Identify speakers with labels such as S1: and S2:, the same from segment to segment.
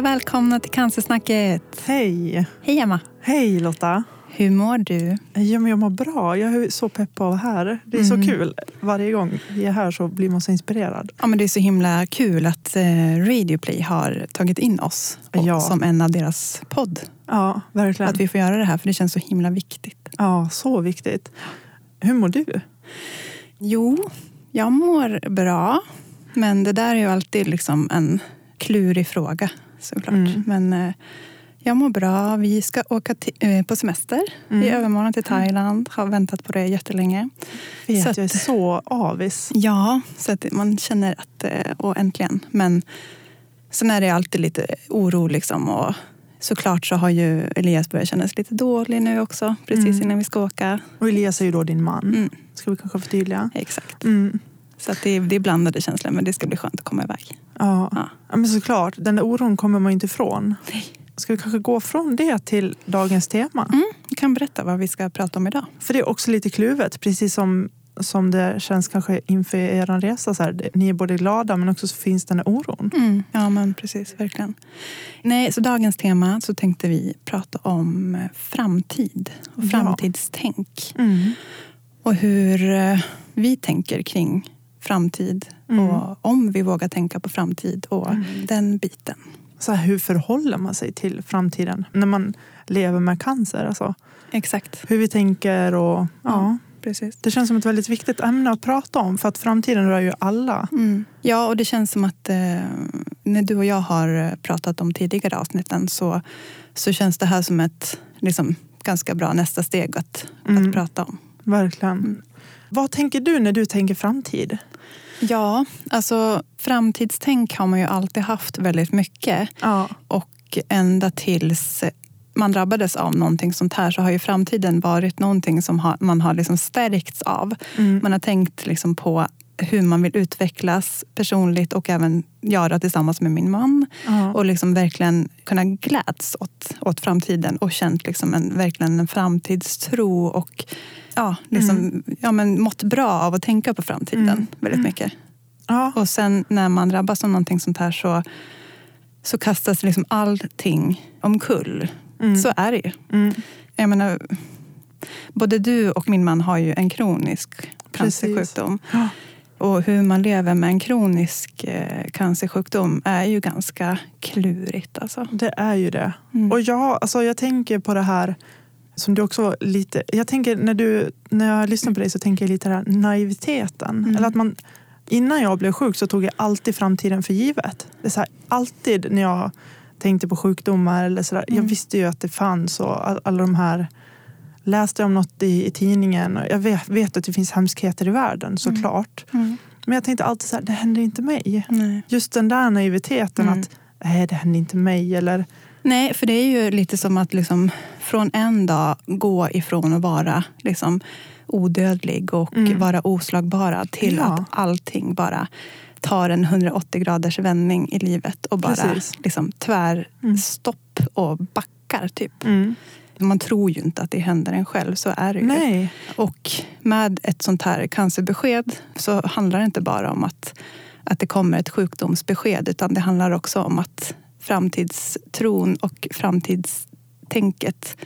S1: Och välkomna till Cancersnacket.
S2: Hej!
S1: Hej Emma.
S2: Hej Lotta!
S1: Hur mår du?
S2: Ja, men jag mår bra. Jag är så pepp på att vara här. Det är
S1: Mm.
S2: så kul. Varje gång vi är här så blir man så inspirerad.
S1: Ja, men det är så himla kul att eh, Radioplay har tagit in oss
S2: Ja.
S1: som en av deras podd.
S2: Ja, verkligen.
S1: Att vi får göra det här för det känns så himla viktigt.
S2: Ja, så viktigt. Hur mår du?
S1: Jo, jag mår bra. Men det där är ju alltid liksom en klurig fråga såklart.
S2: Mm.
S1: Men eh, jag mår bra. Vi ska åka till, eh, på semester
S2: Mm.
S1: i övermorgon till Thailand. Har väntat på det jättelänge.
S2: Vet,
S1: Så att-
S2: jag är så avis.
S1: Ja, så att man känner att, eh, och äntligen. Men sen är det alltid lite oro liksom. Och såklart så har ju Elias börjat känna sig lite dålig nu också. Precis
S2: Mm.
S1: innan vi ska åka.
S2: Och Elias är ju då din man.
S1: Mm,
S2: Ska vi kanske förtydliga?
S1: exakt.
S2: Mm.
S1: Så att det, är, det är blandade känslor men det ska bli skönt att komma iväg.
S2: Ja.
S1: Ja.
S2: ja, men såklart. Den där oron kommer man inte ifrån.
S1: Nej.
S2: Ska vi kanske gå från det till dagens tema?
S1: Mm, du kan berätta vad vi ska prata om idag.
S2: För det är också lite kluvet, precis som, som det känns kanske inför er resa. Så här, ni är både glada men också så finns den här oron.
S1: Mm, ja men precis, verkligen. Nej, så dagens tema så tänkte vi prata om eh, framtid och
S2: Ja.
S1: framtidstänk.
S2: Mm.
S1: Och hur eh, vi tänker kring framtid
S2: Mm.
S1: och om vi vågar tänka på framtid och
S2: Mm.
S1: den biten.
S2: Så här, hur förhåller man sig till framtiden när man lever med cancer? Alltså,
S1: Exakt,
S2: hur vi tänker och ja.
S1: Precis.
S2: Det känns som ett väldigt viktigt ämne att prata om för att framtiden rör ju alla.
S1: Mm. Ja, och det känns som att eh, när du och jag har eh, pratat om tidigare avsnitten så, så känns det här som ett liksom, ganska bra nästa steg att,
S2: Mm.
S1: att prata om.
S2: Verkligen.
S1: Mm.
S2: Vad tänker du när du tänker framtid?
S1: Ja, alltså framtidstänk har man ju alltid haft väldigt mycket.
S2: Ja.
S1: Och ända tills man drabbades av någonting sånt här så har ju framtiden varit någonting som man har liksom stärkts av.
S2: Mm.
S1: Man har tänkt liksom på hur man vill utvecklas personligt och även göra tillsammans med min man.
S2: Ja.
S1: Och liksom verkligen kunna gläds åt, åt framtiden och känt liksom en, verkligen en framtidstro och ja, liksom,
S2: Mm.
S1: ja, men mått bra av att tänka på framtiden
S2: Mm.
S1: väldigt
S2: Mm.
S1: mycket.
S2: Ja.
S1: Och sen när man drabbas av någonting sånt här så, så kastas liksom allting omkull.
S2: Mm.
S1: Så är det ju.
S2: Mm.
S1: Jag menar, både du och min man har ju en kronisk cancersjukdom.
S2: Ja.
S1: Och hur man lever med en kronisk eh, cancersjukdom är ju ganska klurigt. Alltså.
S2: Det är ju det.
S1: Mm.
S2: Och jag, alltså jag tänker på det här som du också lite... Jag tänker när, du, när jag lyssnar på dig så tänker jag lite den här naiviteten.
S1: Mm.
S2: Eller att man, innan jag blev sjuk så tog jag alltid framtiden för givet. Det är så här, alltid när jag tänkte på sjukdomar eller sådär. Jag
S1: Mm.
S2: visste ju att det fanns och all, alla de här läste om något i, i tidningen. Och jag vet, vet att det finns hemskheter i världen såklart.
S1: Mm.
S2: Men jag tänkte alltid så här, det händer inte mig.
S1: Nej.
S2: Just den där naiviteten
S1: Mm.
S2: att nej, det händer inte mig. Eller,
S1: Nej, för det är ju lite som att liksom, från en dag gå ifrån att vara liksom, odödlig och
S2: Mm.
S1: vara oslagbara till
S2: Ja.
S1: att allting bara tar en 180 graders vändning i livet och bara
S2: Precis.
S1: liksom, tvär
S2: Mm.
S1: stopp och backar. Typ.
S2: mm.
S1: Man tror ju inte att det händer en själv, så är det ju.
S2: Nej.
S1: Och med ett sånt här cancerbesked så handlar det inte bara om att, att det kommer ett sjukdomsbesked utan det handlar också om att framtidstron och framtidstänket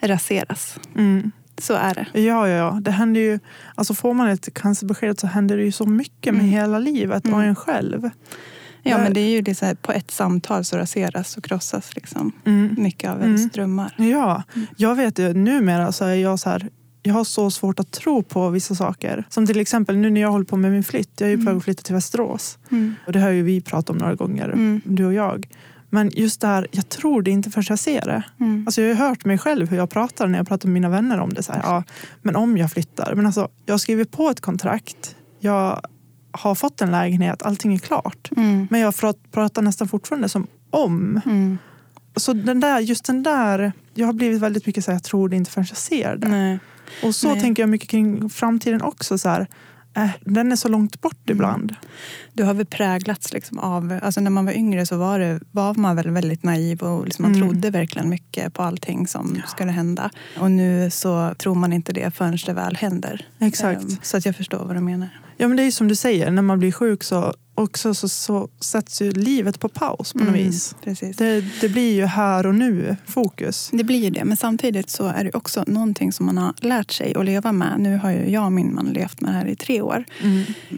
S1: raseras.
S2: Mm.
S1: Så är det.
S2: Ja, ja, ja. Det händer ju, alltså får man ett cancerbesked så händer det ju så mycket med
S1: Mm.
S2: hela livet och
S1: Mm.
S2: en själv.
S1: Ja, men det är ju det så här, på ett samtal så raseras och krossas liksom
S2: Mm.
S1: mycket av ens
S2: Mm.
S1: drömmar.
S2: Ja,
S1: Mm.
S2: jag vet ju numera så är jag så här jag har så svårt att tro på vissa saker. Som till exempel nu när jag håller på med min flytt. Jag är ju på
S1: Mm.
S2: väg att flytta till Västerås.
S1: Mm.
S2: Och det har ju vi pratat om några gånger,
S1: Mm.
S2: du och jag. Men just det här, jag tror det inte förrän jag ser det.
S1: Mm.
S2: Alltså jag har ju hört mig själv hur jag pratar när jag pratar med mina vänner om det. Så här, ja, men om jag flyttar. Men alltså, jag har skrivit på ett kontrakt. Jag har fått en lägenhet. Allting är klart.
S1: Mm.
S2: Men jag prat- pratar nästan fortfarande som om.
S1: Mm.
S2: Så den där, just den där, jag har blivit väldigt mycket så här, jag tror det inte förrän jag ser det.
S1: Nej.
S2: Och så
S1: Nej.
S2: tänker jag mycket kring framtiden också. Så här, äh, den är så långt bort
S1: Mm.
S2: ibland.
S1: Du har väl präglats liksom av, alltså när man var yngre så var, det, var man väl väldigt naiv och liksom man
S2: Mm.
S1: trodde verkligen mycket på allting som skulle hända. Och nu så tror man inte det förrän det väl händer.
S2: Exakt.
S1: Ehm, Så att jag förstår vad du menar.
S2: Ja men det är ju som du säger, när man blir sjuk så också så, så sätts ju livet på paus på något
S1: Mm,
S2: vis.
S1: Precis.
S2: Det, det blir ju här och nu fokus.
S1: Det blir ju det, men samtidigt så är det också någonting som man har lärt sig att leva med. Nu har ju jag och min man levt med det här i tre år.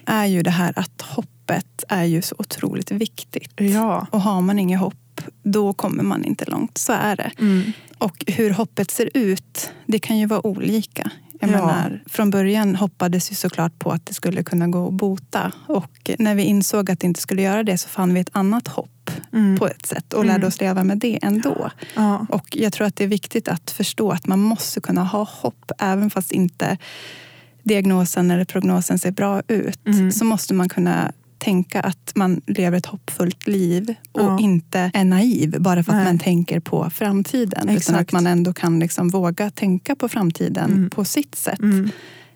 S1: är ju det här att hoppet är ju så otroligt viktigt.
S2: Ja.
S1: Och har man inget hopp, då kommer man inte långt. Så är det.
S2: Mm.
S1: Och hur hoppet ser ut, det kan ju vara olika. Jag
S2: Ja.
S1: menar, från början hoppades ju såklart på att det skulle kunna gå att bota. Och när vi insåg att det inte skulle göra det så fann vi ett annat hopp
S2: Mm.
S1: på ett sätt och lärde
S2: Mm.
S1: oss leva med det ändå.
S2: Ja.
S1: Och jag tror att det är viktigt att förstå att man måste kunna ha hopp även fast inte diagnosen eller prognosen ser bra ut.
S2: Mm.
S1: Så måste man kunna tänka att man lever ett hoppfullt liv och
S2: Ja.
S1: inte är naiv bara för att
S2: Nej.
S1: man tänker på framtiden. Utan
S2: Exakt.
S1: att man ändå kan liksom våga tänka på framtiden
S2: Mm.
S1: på sitt sätt.
S2: Mm.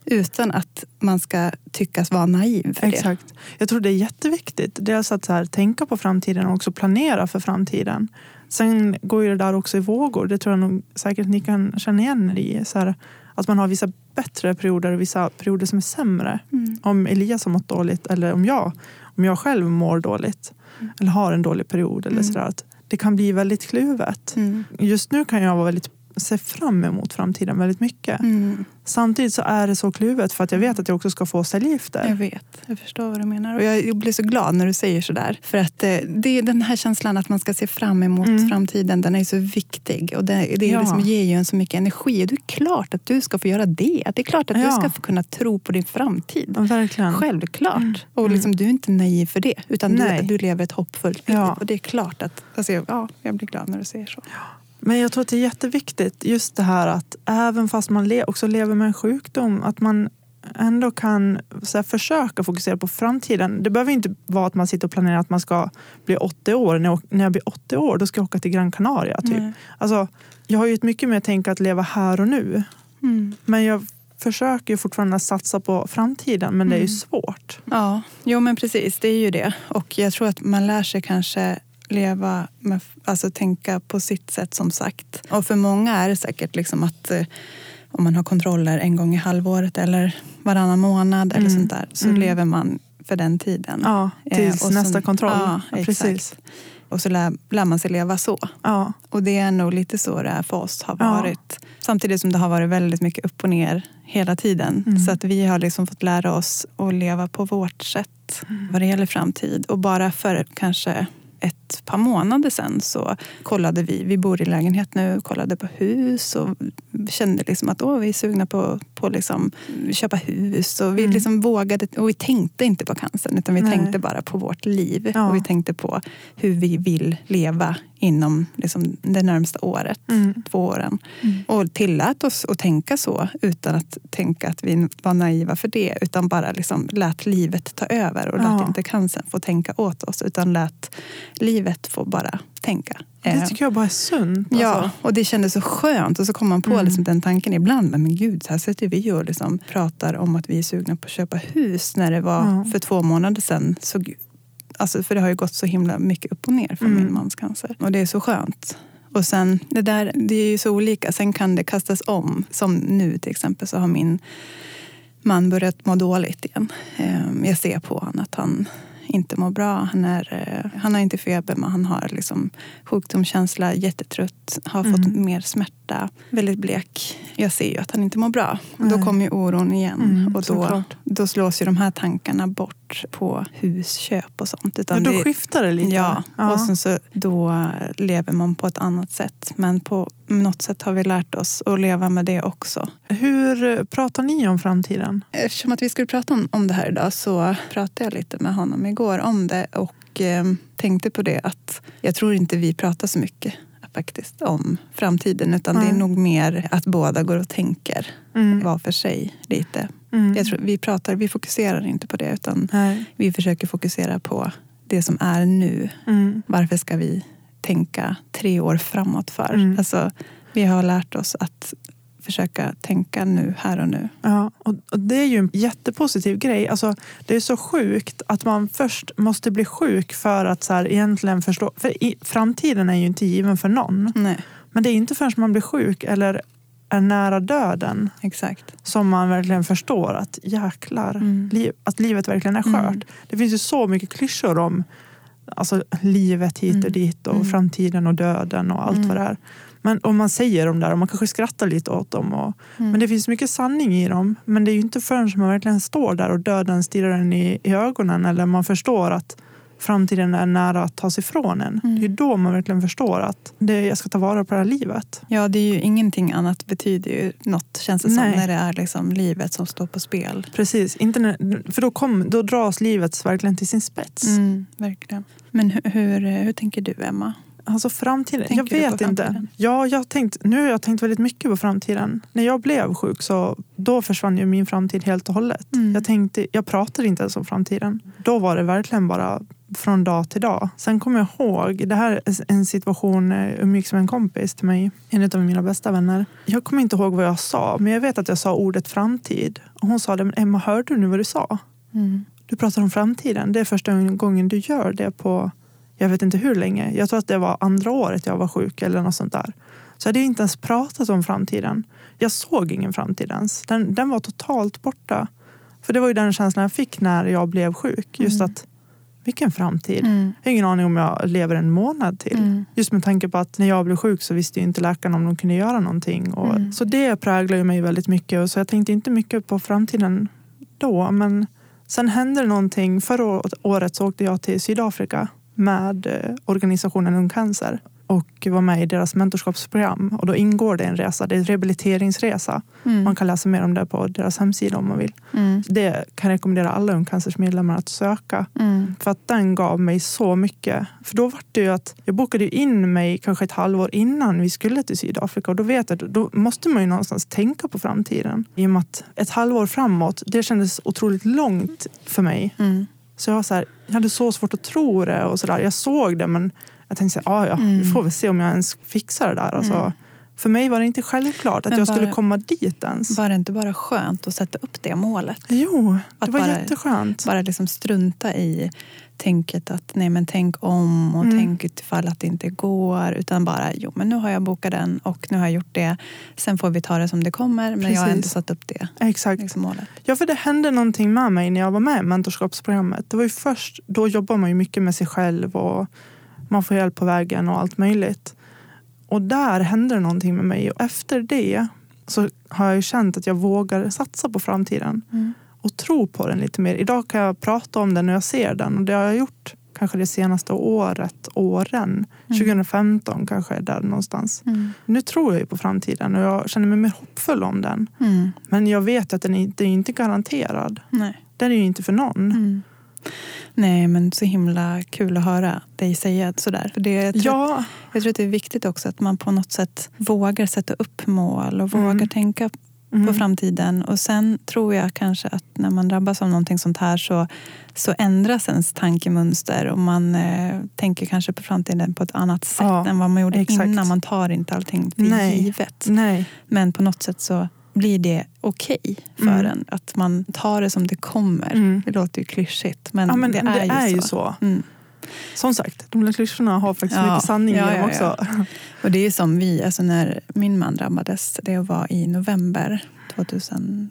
S1: Utan att man ska tyckas vara naiv för det.
S2: Exakt. Jag tror det är jätteviktigt. Dels att så här, tänka på framtiden och också planera för framtiden. Sen går ju det där också i vågor. Det tror jag nog säkert ni kan känna igen er i. Så här, att man har vissa bättre perioder och vissa perioder som är sämre.
S1: Mm.
S2: Om Elias har mått dåligt eller om jag, om jag själv mår dåligt eller har en dålig period. Eller
S1: Mm.
S2: så där, att det kan bli väldigt kluvet.
S1: Mm.
S2: Just nu kan jag vara väldigt, se fram emot framtiden väldigt mycket.
S1: Mm.
S2: Samtidigt så är det så kluvet för att jag vet att jag också ska få cellgifter.
S1: Jag vet, jag förstår vad du menar. Och jag blir så glad när du säger sådär. För att eh, det är den här känslan att man ska se fram emot
S2: Mm.
S1: framtiden, den är så viktig. Och det, det, är
S2: Ja.
S1: det som ger ju en så mycket energi. Och det är klart att du ska få göra det. Det är klart att du
S2: Ja.
S1: ska få kunna tro på din framtid.
S2: Ja, verkligen.
S1: Självklart.
S2: Mm.
S1: Och liksom, du är inte naiv för det. Utan du, du lever ett hoppfullt liv.
S2: Ja.
S1: Och det är klart att... Alltså, ja, jag blir glad när du säger så.
S2: Men jag tror att det är jätteviktigt just det här att även fast man le- också lever med en sjukdom att man ändå kan så här, försöka fokusera på framtiden. Det behöver inte vara att man sitter och planerar att man ska bli 80 år. När jag, när jag blir 80 år då ska jag åka till Gran Canaria. Typ. Alltså, jag har ju ett mycket mer tänk att leva här och nu.
S1: Mm.
S2: Men jag försöker ju fortfarande satsa på framtiden men det är ju
S1: Mm.
S2: svårt.
S1: Ja, jo men precis. Det är ju det. Och jag tror att man lär sig kanske leva, med, alltså tänka på sitt sätt som sagt. Och för många är det säkert liksom att eh, om man har kontroller en gång i halvåret eller varannan månad eller
S2: Mm.
S1: sånt där så
S2: Mm.
S1: lever man för den tiden.
S2: Ja,
S1: Eh,
S2: tills
S1: och
S2: nästa
S1: sen-
S2: kontroll.
S1: Ja,
S2: Ja, precis.
S1: Och så lär, lär man sig leva så.
S2: Ja,
S1: Och det är nog lite så det är för oss har
S2: Ja.
S1: varit. Samtidigt som det har varit väldigt mycket upp och ner hela tiden.
S2: Mm.
S1: Så att vi har liksom fått lära oss att leva på vårt sätt
S2: Mm.
S1: vad det gäller framtid. Och bara för kanske ett par månader sedan så kollade vi, vi bor i lägenhet nu, kollade på hus och kände liksom att åh, vi är sugna på att liksom köpa hus. Och vi
S2: Mm.
S1: liksom vågade, och vi tänkte inte på cancern utan vi
S2: Nej.
S1: tänkte bara på vårt liv.
S2: Ja.
S1: Och vi tänkte på hur vi vill leva inom liksom, det närmsta året,
S2: Mm.
S1: två åren.
S2: Mm.
S1: Och tillät oss att tänka så utan att tänka att vi var naiva för det. Utan bara liksom lät livet ta över och
S2: Ja.
S1: lät inte cancern få tänka åt oss. Utan lät livet få bara tänka.
S2: det
S1: Eh,
S2: tycker jag bara är sunt.
S1: Ja,
S2: Alltså.
S1: och det kändes så skönt. Och så kom man på
S2: Mm.
S1: liksom den tanken ibland. Men, men gud, så här sitter vi och liksom pratar om att vi är sugna på att köpa hus när det var
S2: Ja.
S1: för två månader sedan. Så, alltså, för det har ju gått så himla mycket upp och ner för
S2: Mm.
S1: min mans cancer. Och det är så skönt. Och sen, det där, det är ju så olika. Sen kan det kastas om. Som nu till exempel så har min man börjat må dåligt igen. Ehm, Jag ser på honom att han inte mår bra. Han, är, eh, han har inte feber men han har liksom sjukdomskänsla, jättetrött, har fått
S2: Mm.
S1: mer smärta, väldigt blek. Jag ser ju att han inte mår bra. Och då
S2: Nej.
S1: kommer ju oron igen.
S2: Mm,
S1: och då,
S2: såklart.
S1: då slås ju de här tankarna bort på husköp och sånt.
S2: Ja,
S1: Utan
S2: då
S1: det,
S2: skiftar det lite.
S1: Ja,
S2: Ja.
S1: och sen så då lever man på ett annat sätt. Men på något sätt har vi lärt oss att leva med det också.
S2: Hur pratar ni om framtiden?
S1: Eftersom att vi skulle prata om, om det här idag så pratade jag lite med honom igår om det och eh, tänkte på det att jag tror inte vi pratar så mycket faktiskt om framtiden utan det är nog mer att båda går och tänker
S2: Mm.
S1: var för sig lite.
S2: Mm.
S1: Tror, vi, pratar, vi fokuserar inte på det utan
S2: Nej.
S1: vi försöker fokusera på det som är nu.
S2: Mm.
S1: Varför ska vi tänka tre år framåt för?
S2: Mm.
S1: Alltså, vi har lärt oss att försöka tänka nu, här och nu.
S2: Ja, och det är ju en jättepositiv grej. Alltså, det är så sjukt att man först måste bli sjuk för att så här, egentligen förstå. För i, framtiden är ju inte given för någon.
S1: Nej.
S2: Men det är inte förrän man blir sjuk eller är nära döden
S1: Exakt.
S2: som man verkligen förstår att jäklar,
S1: Mm.
S2: liv, att livet verkligen är skört.
S1: Mm.
S2: Det finns ju så mycket klyschor om alltså, livet hit och
S1: Mm.
S2: dit och
S1: Mm.
S2: framtiden och döden och allt
S1: Mm.
S2: vad det är. Men om man säger dem där och man kanske skrattar lite åt dem. Och,
S1: Mm.
S2: Men det finns mycket sanning i dem. Men det är ju inte förrän man verkligen står där och döden stirrar en i, i ögonen eller man förstår att framtiden är nära att tas ifrån en.
S1: Mm.
S2: Det är då man verkligen förstår att det, jag ska ta vara på det här livet.
S1: Ja, det är ju ingenting annat betyder ju något känns det
S2: Nej.
S1: som när det är liksom livet som står på spel.
S2: Precis, inte när, för då, kom, då dras livet verkligen till sin spets.
S1: Mm, verkligen. Men hur, hur, hur tänker du Emma?
S2: Alltså framtiden,
S1: Tänker
S2: jag vet inte. Ja, jag tänkt, nu har jag tänkt väldigt mycket på framtiden. När jag blev sjuk så då försvann ju min framtid helt och hållet.
S1: Mm.
S2: Jag, tänkte, jag pratade inte ens om framtiden. Då var det verkligen bara från dag till dag. Sen kommer jag ihåg, det här är en situation eh, umgicks med en kompis till mig, en av mina bästa vänner. Jag kommer inte ihåg vad jag sa, men jag vet att jag sa ordet framtid. Och hon sa det, men Emma hörde du nu vad du sa?
S1: Mm.
S2: Du pratar om framtiden. Det är första gången du gör det på jag vet inte hur länge. Jag tror att det var andra året jag var sjuk eller något sånt där. Så jag hade inte ens pratat om framtiden. Jag såg ingen framtid ens. Den, den var totalt borta. För det var ju den känslan jag fick när jag blev sjuk. Just
S1: Mm.
S2: att, vilken framtid?
S1: Mm.
S2: Jag har ingen aning om jag lever en månad till.
S1: Mm.
S2: Just med tanke på att när jag blev sjuk så visste inte läkarna om de kunde göra någonting. Och,
S1: Mm.
S2: Så det präglar ju mig väldigt mycket. Och så jag tänkte inte mycket på framtiden då. Men sen hände det någonting. Förra året så åkte jag till Sydafrika med eh, organisationen Ung Cancer och var med i deras mentorskapsprogram. Och då ingår det en resa, det är en rehabiliteringsresa.
S1: Mm.
S2: Man kan läsa mer om det på deras hemsida om man vill.
S1: Mm.
S2: Det kan jag rekommendera alla Ung Cancers medlemmar att söka.
S1: Mm.
S2: För att den gav mig så mycket. För då var det ju att jag bokade in mig kanske ett halvår innan vi skulle till Sydafrika. Och då vet jag, då måste man ju någonstans tänka på framtiden. I och med att ett halvår framåt, det kändes otroligt långt för mig. Så jag, var så här, jag hade så svårt att tro det och så där. Jag såg det men jag tänkte så här, ah, ja,
S1: Mm.
S2: vi får väl se om jag ens fixar det där. Alltså,
S1: Mm.
S2: För mig var det inte självklart att
S1: Men
S2: jag skulle
S1: bara-
S2: komma dit ens.
S1: Var det inte bara skönt att sätta upp det målet?
S2: Jo, det
S1: Att
S2: var
S1: bara-
S2: jätteskönt.
S1: Bara liksom strunta i tänket att nej men tänk om och
S2: Mm.
S1: tänk utifall att det inte går. Utan bara, jo men nu har jag bokat den och nu har jag gjort det. Sen får vi ta det som det kommer. Men jag har ändå
S2: Precis.
S1: satt upp det
S2: Exakt.
S1: liksom målet.
S2: Ja, för det hände någonting med mig när jag var med i mentorskapsprogrammet. Det var ju först, då jobbar man ju mycket med sig själv och man får hjälp på vägen och allt möjligt. Och där hände det någonting med mig och efter det så har jag ju känt att jag vågar satsa på framtiden
S1: Mm.
S2: Och tro på den lite mer. Idag kan jag prata om den när jag ser den och det har jag gjort kanske det senaste året, åren. 2015 kanske, där någonstans.
S1: Mm.
S2: Nu tror jag ju på framtiden och jag känner mig mer hoppfull om den.
S1: Mm.
S2: Men jag vet att den inte, är inte garanterad.
S1: Nej.
S2: Den är ju inte för någon.
S1: Mm. Nej, men så himla kul att höra dig säga sådär. För det, jag, tror att,
S2: Ja,
S1: jag tror att det är viktigt också att man på något sätt vågar sätta upp mål och
S2: Mm.
S1: vågar tänka
S2: mm.
S1: på framtiden. Och sen tror jag kanske att när man drabbas av någonting sånt här så, så ändras ens tankemönster och man eh, tänker kanske på framtiden på ett annat sätt
S2: Ja,
S1: än vad man gjorde
S2: exakt.
S1: innan. Man tar inte allting för
S2: Nej.
S1: givet.
S2: Nej,
S1: Men på något sätt så blir det okej för
S2: Mm.
S1: en. Att man tar det som det kommer.
S2: Mm.
S1: Det låter ju klyschigt men,
S2: ja, men
S1: det är, ju, så.
S2: så. Som sagt, de där klyschorna har faktiskt
S1: Ja,
S2: mycket sanning
S1: ja,
S2: i dem
S1: ja,
S2: också.
S1: Och det är som vi, alltså när min man drabbades, det var i november 2013.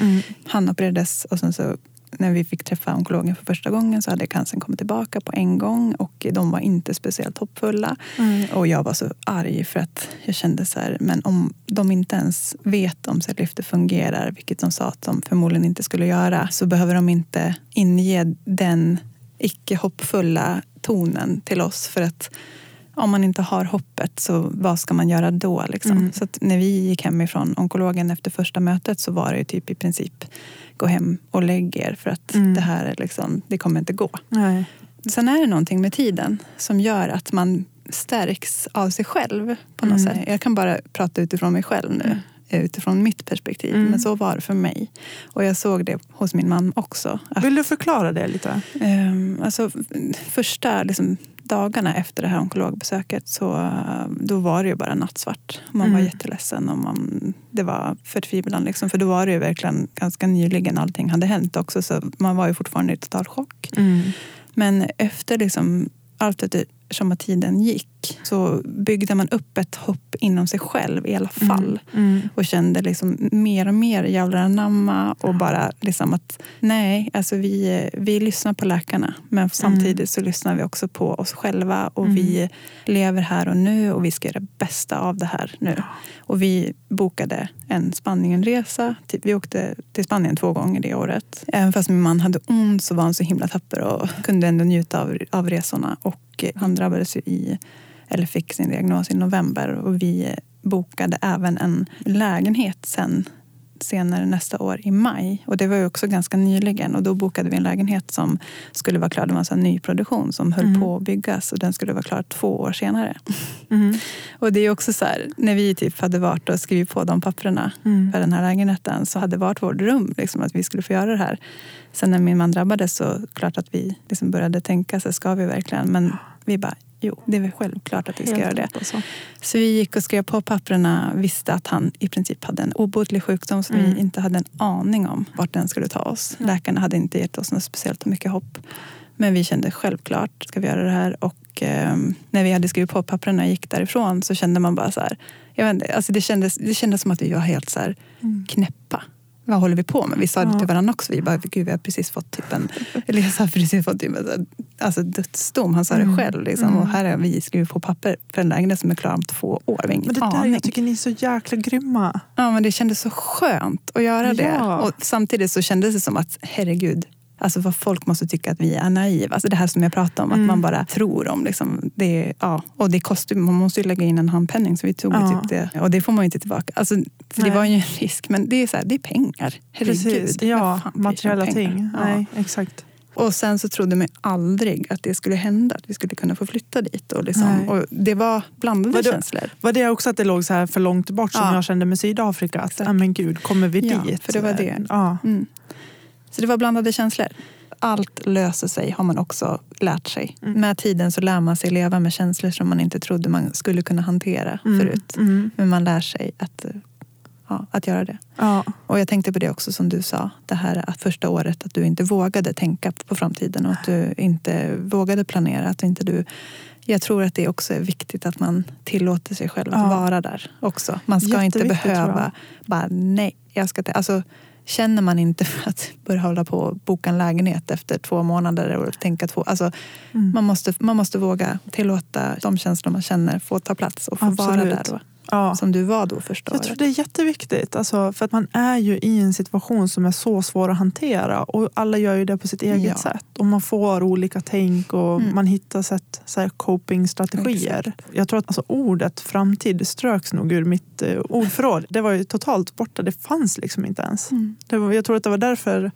S2: Mm.
S1: Han opererades och sen så när vi fick träffa onkologen för första gången så hade cancern kommit tillbaka på en gång och de var inte speciellt hoppfulla.
S2: Mm.
S1: Och jag var så arg för att jag kände så här, men om de inte ens vet om cellgifter fungerar, vilket de sa att de förmodligen inte skulle göra, så behöver de inte inge den icke hoppfulla tonen till oss. För att om man inte har hoppet, så vad ska man göra då? Liksom?
S2: Mm.
S1: Så när vi gick hemifrån onkologen efter första mötet så var det typ i princip gå hem och lägg er för att
S2: Mm.
S1: det här är liksom, det kommer inte gå.
S2: Nej.
S1: Sen är det någonting med tiden som gör att man stärks av sig själv. på något
S2: Mm.
S1: sätt. Jag kan bara prata utifrån mig själv nu, utifrån mitt perspektiv.
S2: Mm.
S1: Men så var det för mig. Och jag såg det hos min man också. Att,
S2: Vill du förklara det lite?
S1: ehm, alltså, första liksom, dagarna efter det här onkologbesöket så då var det ju bara nattsvart. Man var
S2: Mm.
S1: jätteledsen och man, det var förtvivlan. Liksom, för då var det ju verkligen ganska nyligen allting hade hänt också. Så man var ju fortfarande i total chock.
S2: Mm.
S1: Men efter liksom, allt eftersom att tiden gick så byggde man upp ett hopp inom sig själv i alla fall.
S2: Mm. Mm.
S1: Och kände liksom mer och mer jävlar anamma och bara liksom att nej, alltså vi, vi lyssnar på läkarna men samtidigt så lyssnar vi också på oss själva och
S2: Mm.
S1: vi lever här och nu och vi ska göra det bästa av det här nu. Och vi bokade en Spanienresa. Typ, Vi åkte till Spanien två gånger det året. Även fast min man hade ont så var han så himla tapper och kunde ändå njuta av, av resorna. Och han drabbades ju i, eller fick sin diagnos i november och vi bokade även en lägenhet sen senare nästa år i maj. Och det var ju också ganska nyligen och då bokade vi en lägenhet som skulle vara klar. Det var en nyproduktion som höll
S2: Mm.
S1: på att byggas och den skulle vara klar två år senare.
S2: Mm.
S1: Och det är också så här, när vi typ hade varit och skrivit på de papperna
S2: Mm.
S1: för den här lägenheten så hade det varit vårt dröm liksom, att vi skulle få göra det här. Sen när min man drabbades så klart att vi liksom började tänka, så ska vi verkligen? Men vi bara, jo, det är väl självklart att vi ska
S2: Helt
S1: göra det.
S2: alltså.
S1: Så vi gick och skrev på papperna, visste att han i princip hade en obotlig sjukdom som
S2: Mm.
S1: vi inte hade en aning om vart den skulle ta oss. Läkarna hade inte gett oss något speciellt mycket hopp. Men vi kände självklart ska vi göra det här. Och eh, när vi hade skrivit på papperna och gick därifrån så kände man bara så här. Jag vet inte, alltså det, kändes, det kändes som att vi var helt så här
S2: Mm.
S1: knäppa. Vad håller vi på med? Vi sa det till varandra också. Vi bara, gud vi har precis fått typ en, eller jag sa precis fått typ en alltså dödsdom. Han sa det
S2: Mm.
S1: själv. Liksom.
S2: Mm.
S1: Och här har vi skrivit på papper för en lägenhet som är klar om två år. Vi har ingen
S2: Men det där,
S1: aning.
S2: jag tycker ni är så jäkla grymma.
S1: Ja, men det kändes så skönt att göra det.
S2: Ja.
S1: Och samtidigt så kändes det som att, herregud, alltså vad folk måste tycka att vi är naiva. Alltså det här som jag pratade om,
S2: Mm.
S1: att man bara tror om. Liksom, det, ja. Och det kostar, man måste ju lägga in en handpenning, så vi tog
S2: Ja.
S1: typ det. Och det får man ju inte tillbaka. Alltså, för det var ju en risk, men det är, så här, det är pengar. Herregud.
S2: Precis. Ja,
S1: fan
S2: materiella ting.
S1: Ja.
S2: Nej, exakt.
S1: Och sen så trodde man aldrig att det skulle hända, att vi skulle kunna få flytta dit. Och, liksom, och det var blandade
S2: Var det-
S1: känslor.
S2: Var det också att det låg så här för långt bort som
S1: Ja.
S2: jag kände med Sydafrika? Att, men gud, kommer vi
S1: Ja,
S2: dit?
S1: för det var det.
S2: Ja.
S1: Mm. Så det var blandade känslor. Allt löser sig har man också lärt sig.
S2: Mm.
S1: Med tiden så lär man sig leva med känslor som man inte trodde man skulle kunna hantera
S2: Mm.
S1: förut.
S2: Mm.
S1: Men man lär sig att, eh, ja, att göra det.
S2: Ja.
S1: Och jag tänkte på det också som du sa. Det här att första året att du inte vågade tänka på framtiden och att du inte vågade planera. Att inte du, jag tror att det också är viktigt att man tillåter sig själv att
S2: Ja.
S1: vara där också. Man ska inte behöva bara nej, jag ska alltså, Känner man inte för att börja hålla på och boka en lägenhet efter två månader och tänka två... Alltså,
S2: Mm.
S1: man, måste, man måste våga tillåta de känslor man känner få ta plats och få vara
S2: Absolut.
S1: där då.
S2: Ja.
S1: Som du var då första
S2: Jag tror det är jätteviktigt. Alltså, för att man är ju i en situation som är så svår att hantera. Och alla gör ju det på sitt eget
S1: Ja.
S2: sätt. Och man får olika tänk och
S1: Mm.
S2: man hittar sätt, så här, coping-strategier. Jag tror att alltså, ordet framtid ströks nog ur mitt eh, ordförråd. Det var ju totalt borta. Det fanns liksom inte ens.
S1: Mm.
S2: Det var, jag tror att det var därför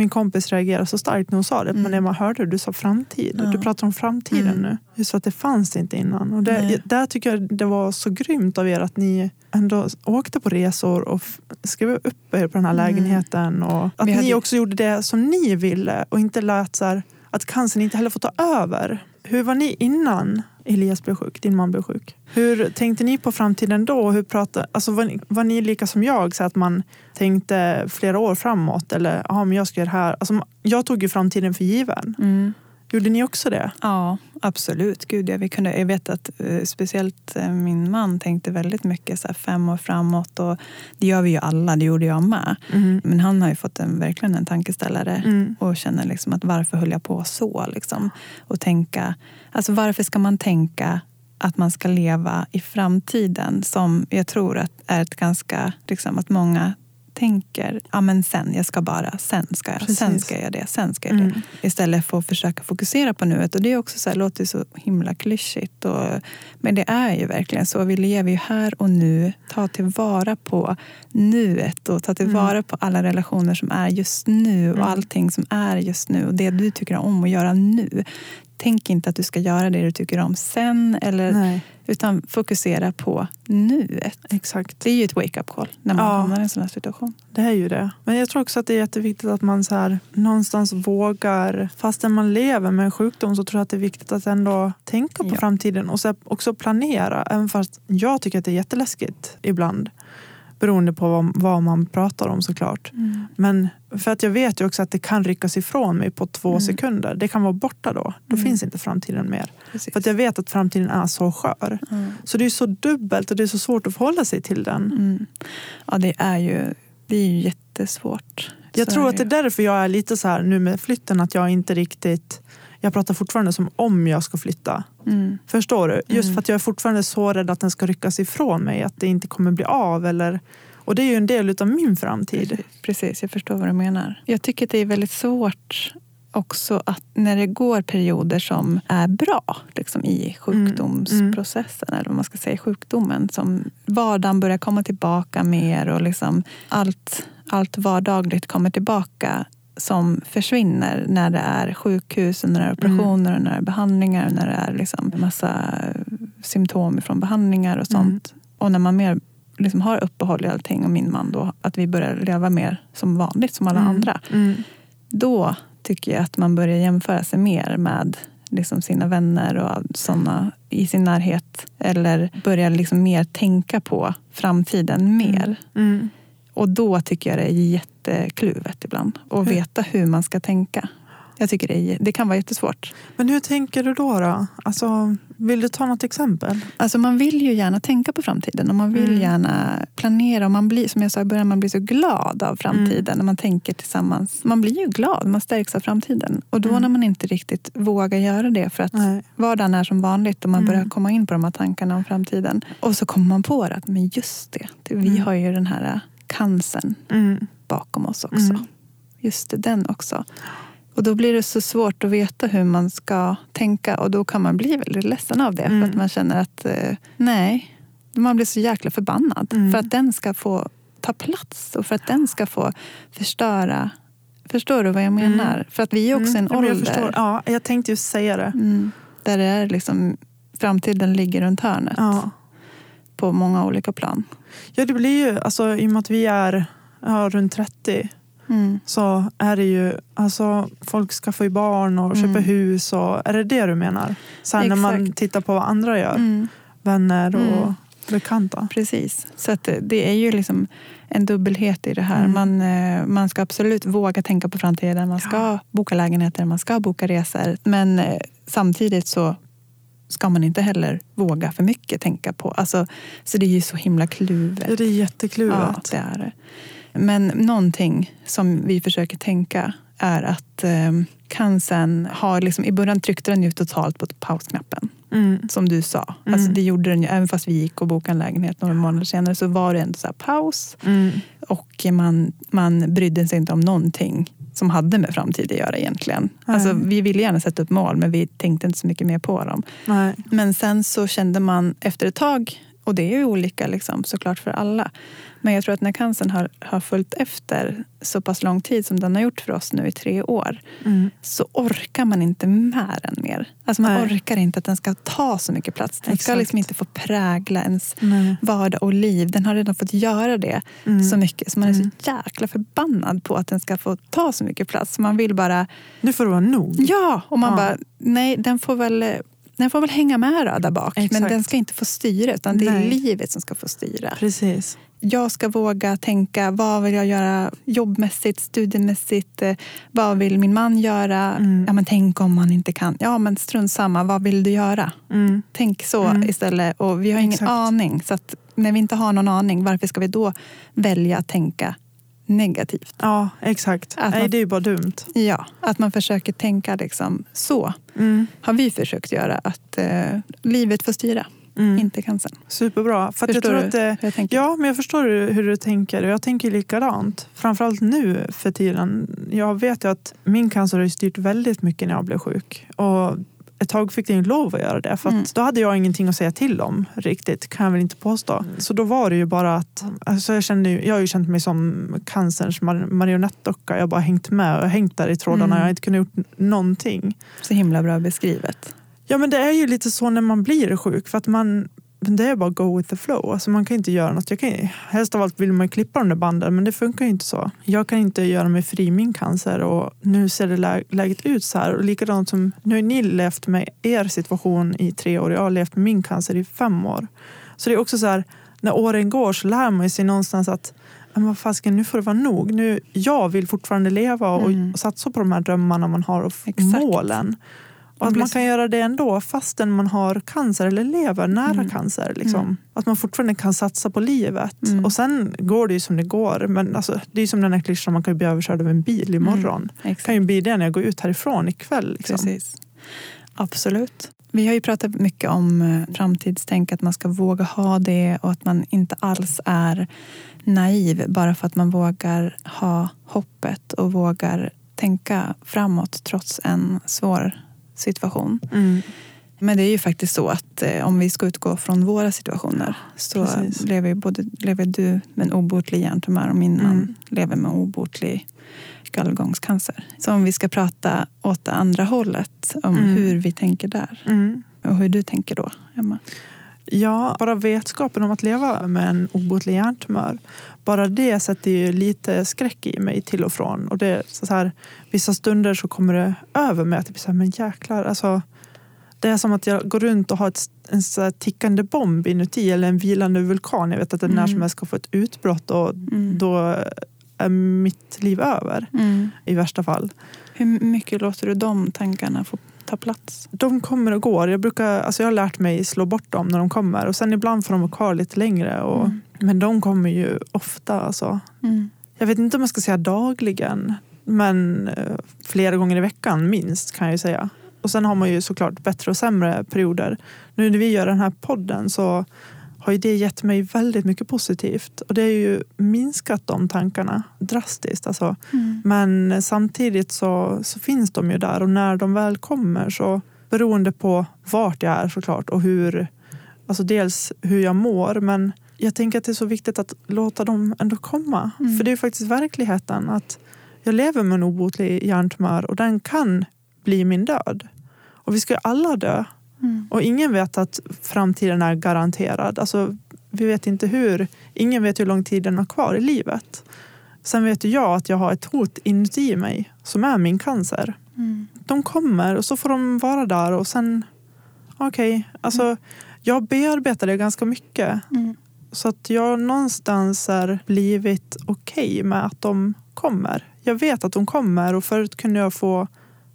S2: min kompis reagerade så starkt när hon sa det.
S1: Mm.
S2: Men när man hörde du sa framtid.
S1: Ja.
S2: Du pratar om framtiden
S1: Mm.
S2: nu. Just att det fanns inte innan. Och det, där tycker jag det var så grymt av er att ni ändå åkte på resor och skrev upp er på den här
S1: Mm.
S2: lägenheten. Och att
S1: Vi
S2: ni
S1: hade-
S2: också gjorde det som ni ville och inte lät så här, att cancern inte heller får ta över. Hur var ni innan Elias blev sjuk, din man blev sjuk? Hur tänkte ni på framtiden då? Hur pratade, alltså var, ni, var ni lika som jag, så att man tänkte flera år framåt? Eller, ja men jag ska göra det här. Alltså, jag tog ju framtiden för given.
S1: Mm.
S2: Gjorde ni också det?
S1: Ja, absolut. Gud, ja, vi kunde, jag vet att eh, speciellt eh, min man tänkte väldigt mycket så här, fem år framåt. Och det gör vi ju alla, det gjorde jag med.
S2: Mm.
S1: Men han har ju fått en, verkligen en tankeställare
S2: Mm.
S1: och känner liksom att varför höll jag på så? Liksom? Och tänka, alltså varför ska man tänka att man ska leva i framtiden som jag tror att är ett ganska, liksom, att många tänker, ja men sen, jag ska bara, sen ska jag, sen ska jag det, sen ska jag det.
S2: Mm.
S1: Istället för att försöka fokusera på nuet. Och det är också så här, låter så himla klyschigt. Och, men det är ju verkligen så. Vi lever ju här och nu. Ta tillvara på nuet och ta tillvara på alla relationer som är just nu och
S2: Mm.
S1: allting som är just nu och det du tycker om att göra nu. Tänk inte att du ska göra det du tycker om sen, eller,
S2: Nej,
S1: utan fokusera på nuet.
S2: exakt.
S1: Det är ju ett wake-up call när man
S2: Ja.
S1: hamnar i en sån här situation.
S2: Det är ju det. Men jag tror också att det är jätteviktigt att man så här, någonstans vågar, fastän man lever med en sjukdom så tror jag att det är viktigt att ändå tänka på
S1: Ja.
S2: framtiden och så också planera. Även fast jag tycker att det är jätteläskigt ibland. Beroende på vad, vad man pratar om såklart.
S1: Mm.
S2: Men för att jag vet ju också att det kan ryckas ifrån mig på två
S1: Mm.
S2: sekunder. Det kan vara borta då. Då
S1: Mm.
S2: finns inte framtiden mer.
S1: Precis.
S2: För att jag vet att framtiden är så skör.
S1: Mm.
S2: Så det är så dubbelt och det är så svårt att förhålla sig till den.
S1: Mm. Ja, det är ju, det är ju jättesvårt.
S2: Jag
S1: Så
S2: tror att det är därför jag är lite så här nu med flytten att jag inte riktigt jag pratar fortfarande som om jag ska flytta.
S1: Mm.
S2: Förstår du? Just
S1: Mm.
S2: för att jag är fortfarande så rädd att den ska ryckas ifrån mig. Att det inte kommer bli av. Eller, och det är ju en del av min framtid.
S1: Precis, precis, jag förstår vad du menar. Jag tycker att det är väldigt svårt också att när det går perioder som är bra liksom i sjukdomsprocessen, eller vad man ska säga, sjukdomen. Som vardagen börjar komma tillbaka mer och liksom allt, allt vardagligt kommer tillbaka som försvinner när det är sjukhus, och när det är operationer, och när det är behandlingar, och när det är liksom massa symptom från behandlingar och sånt. Och när man mer liksom har uppehåll i allting och min man då, att vi börjar leva mer som vanligt som alla
S2: Mm.
S1: andra.
S2: Mm.
S1: Då tycker jag att man börjar jämföra sig mer med liksom sina vänner och sådana i sin närhet. Eller börjar liksom mer tänka på framtiden mer.
S2: Mm.
S1: Och då tycker jag det är jättekluvet ibland. Att veta hur man ska tänka. Jag tycker det, är, det kan vara jättesvårt.
S2: Men hur tänker du då? då? Alltså, vill du ta något exempel?
S1: Alltså man vill ju gärna tänka på framtiden och man vill
S2: Mm.
S1: gärna planera. Och man blir, som jag sa i början, man blir så glad av framtiden
S2: Mm.
S1: när man tänker tillsammans. Man blir ju glad, man stärks av framtiden. Och då
S2: Mm.
S1: när man inte riktigt vågar göra det för att
S2: Nej.
S1: vardagen är som vanligt och man
S2: Mm.
S1: börjar komma in på de här tankarna om framtiden. Och så kommer man på det, att men just det, vi
S2: Mm.
S1: har ju den här cancern
S2: Mm.
S1: bakom oss också.
S2: Mm.
S1: Just det, den också. Och då blir det så svårt att veta hur man ska tänka och då kan man bli väldigt ledsen av det.
S2: Mm.
S1: För att man känner att eh, nej, man blir så jäkla förbannad.
S2: Mm.
S1: För att den ska få ta plats och för att den ska få förstöra. Förstår du vad jag menar?
S2: Mm.
S1: För att vi är också
S2: Mm.
S1: en ålder
S2: Jag, förstår. Ja, jag tänkte just säga det.
S1: mm, där det är liksom, framtiden ligger runt hörnet
S2: Ja.
S1: På många olika plan.
S2: ja, det blir ju, alltså, i och med att vi är ja, runt 30
S1: Mm.
S2: så är det ju, alltså folk skaffar ju barn och
S1: Mm.
S2: köper hus. Och, är det det du menar? Sen när man tittar på vad andra gör,
S1: Mm.
S2: vänner och
S1: Mm.
S2: bekanta.
S1: Precis. Så det är ju liksom en dubbelhet i det här.
S2: Mm.
S1: Man, eh, man ska absolut våga tänka på framtiden. Man ska
S2: Ja.
S1: boka lägenheter, man ska boka resor. Men eh, samtidigt så ska man inte heller våga för mycket tänka på. Alltså, så det är ju så himla kluvet.
S2: Ja, det är jättekluvet.
S1: Ja, det är det. Men någonting som vi försöker tänka är att eh, cancern har... Liksom, I början tryckte den ju totalt på pausknappen
S2: Mm.
S1: som du sa.
S2: Mm.
S1: Alltså det gjorde den ju, även fast vi gick och bokade en lägenhet några månader senare så var det ändå så paus
S2: Mm.
S1: och man, man brydde sig inte om någonting som hade med framtid att göra egentligen.
S2: Nej.
S1: Alltså, vi ville gärna sätta upp mål men vi tänkte inte så mycket mer på dem.
S2: Nej.
S1: Men sen så kände man efter ett tag, och det är ju olika liksom, såklart för alla, men jag tror att när cancern har, har följt efter så pass lång tid som den har gjort för oss nu i tre år
S2: Mm.
S1: så orkar man inte med den mer. Alltså man
S2: Nej.
S1: orkar inte att den ska ta så mycket plats. Den ska
S2: Exakt.
S1: liksom inte få prägla ens
S2: Nej.
S1: vardag och liv. Den har redan fått göra det
S2: Mm.
S1: så mycket. Så man är
S2: Mm.
S1: så jäkla förbannad på att den ska få ta så mycket plats. Man vill bara,
S2: Nu får det vara nog.
S1: ja! Och man
S2: Ja.
S1: bara, nej den får väl den får väl hänga med då, där bak, men
S2: Exakt.
S1: den ska inte få styra utan det är
S2: Nej.
S1: livet som ska få styra.
S2: Precis.
S1: Jag ska våga tänka, vad vill jag göra jobbmässigt, studiemässigt? Eh, Vad vill min man göra?
S2: Mm.
S1: Ja, men tänk om man inte kan. Ja, men strunt samma, vad vill du göra?
S2: Mm.
S1: Tänk så
S2: Mm.
S1: istället. Och vi har ingen
S2: Exakt.
S1: aning. Så när vi inte har någon aning, varför ska vi då välja att tänka negativt?
S2: Ja, exakt.
S1: Att
S2: Nej,
S1: man-
S2: det är ju bara dumt.
S1: Ja, att man försöker tänka liksom så.
S2: Mm.
S1: Har vi försökt göra. Att eh, livet får styra,
S2: Mm.
S1: inte cancern.
S2: Superbra. För att jag
S1: Förstår
S2: tror att
S1: jag tänker?
S2: Ja, men jag förstår hur, du tänker. Jag tänker likadant. Framförallt nu för tiden. Jag vet ju att min cancer har styrt väldigt mycket när jag blev sjuk. Och ett tag fick jag ju lov att göra det. För
S1: Mm.
S2: då hade jag ingenting att säga till om riktigt, kan jag väl inte påstå. Så då var det ju bara att, alltså jag, kände, jag har ju känt mig som cancerns mar- marionettdocka. Jag har bara hängt med och hängt där i trådarna.
S1: Mm.
S2: Jag har inte kunnat gjort någonting.
S1: Så himla bra beskrivet.
S2: Ja men det är ju lite så när man blir sjuk för att man det är bara go with the flow. Alltså man kan inte göra något. Jag kan, helst av allt vill man klippa de där banden men det funkar ju inte så. Jag kan inte göra mig fri min cancer och nu ser det lä- läget ut så här. Och likadant som, nu har ni levt med er situation i tre år. Jag har levt med min cancer i fem år. Så det är också så här, när åren går så lär man sig någonstans att men vad fasken, nu får det vara nog. Nu, jag vill fortfarande leva och,
S1: Mm.
S2: och satsa på de här drömmarna man har och
S1: Exakt.
S2: målen. Och att man kan göra det ändå fastän man har cancer eller lever nära
S1: Mm.
S2: cancer. Liksom.
S1: Mm.
S2: Att man fortfarande kan satsa på livet.
S1: Mm.
S2: Och sen går det ju som det går. Men alltså, det är som den här klyschan, man kan ju bli överkörd av en bil imorgon. Det
S1: Exakt.
S2: kan ju bli det när jag går ut härifrån ikväll. Liksom.
S1: Precis. Absolut. Vi har ju pratat mycket om eh, framtidstänk, att man ska våga ha det och att man inte alls är naiv bara för att man vågar ha hoppet och vågar tänka framåt trots en svår situation.
S2: Mm.
S1: Men det är ju faktiskt så att eh, om vi ska utgå från våra situationer så
S2: Precis.
S1: lever, ju både, lever du med en obotlig hjärntumör och min man
S2: Mm.
S1: lever med obotlig gallgångscancer. Så om vi ska prata åt det andra hållet om
S2: Mm.
S1: hur vi tänker där
S2: Mm.
S1: och hur du tänker då, Emma.
S2: Ja, bara vetskapen om att leva med en obotlig hjärntumör. Bara det sätter ju lite skräck i mig till och från. Och det, så här, vissa stunder så kommer det över mig att det blir så här, men jäklar. Alltså, det är som att jag går runt och har ett, en så tickande bomb inuti eller en vilande vulkan. Jag vet att den när
S1: Mm.
S2: som helst ska få ett utbrott och
S1: Mm.
S2: då är mitt liv över
S1: Mm.
S2: i värsta fall.
S1: Hur mycket låter du de tankarna få ta plats?
S2: De kommer och går. Jag, brukar, alltså jag har lärt mig slå bort dem när de kommer och sen ibland får de vara kvar lite längre. Och,
S1: Mm.
S2: Men de kommer ju ofta. Alltså.
S1: Mm.
S2: Jag vet inte om jag ska säga dagligen men eh, flera gånger i veckan minst kan jag ju säga. Och sen har man ju såklart bättre och sämre perioder. Nu när vi gör den här podden så har ju det gett mig väldigt mycket positivt. Och det har ju minskat de tankarna drastiskt. Alltså.
S1: Mm.
S2: Men samtidigt så, så finns de ju där och när de väl kommer så beroende på vart jag är såklart och hur, alltså dels hur jag mår men jag tänker att det är så viktigt att låta dem ändå komma.
S1: Mm.
S2: För det är faktiskt verkligheten att jag lever med en obotlig hjärntumör och den kan bli min död. Och vi ska ju alla dö.
S1: Mm.
S2: Och ingen vet att framtiden är garanterad. Alltså, vi vet inte hur. Ingen vet hur lång tid den har kvar i livet. Sen vet jag att jag har ett hot inuti mig som är min cancer.
S1: Mm.
S2: De kommer och så får de vara där och sen... Okej, alltså jag bearbetar det ganska mycket.
S1: Mm.
S2: Så att jag någonstans är blivit okej med att de kommer. Jag vet att de kommer och förut kunde jag få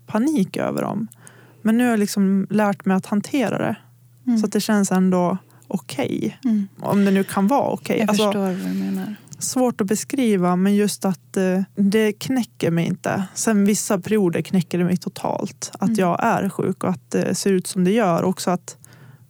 S2: panik över dem. Men nu har jag liksom lärt mig att hantera det.
S1: Mm.
S2: Så att det känns ändå okej.
S1: Mm.
S2: Om det nu kan vara okej.
S1: Jag
S2: Alltså,
S1: förstår vad du menar.
S2: svårt att beskriva men just att eh, det knäcker mig inte. Sen vissa perioder knäcker det mig totalt. Att
S1: Mm.
S2: jag är sjuk och att det ser ut som det gör. Också att